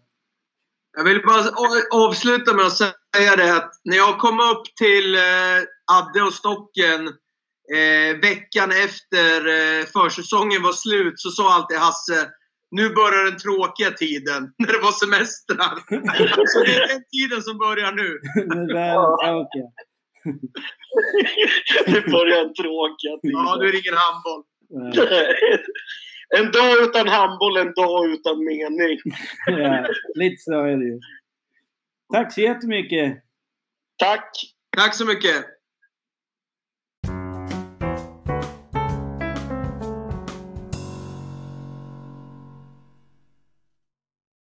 Jag vill bara avsluta med att säga det att när jag kom upp till eh, Adde och Stocken eh, veckan efter eh, försäsongen var slut så sa alltid Hasse nu börjar den tråkiga tiden, när det var semestrar. så det är den tiden som börjar nu. det är den tråkiga. Det börjar en tråkiga. Ja, nu är det ingen handboll. en dag utan handboll, en dag utan mening. ja, lite så är det ju. Tack så jättemycket. Tack. Tack så mycket.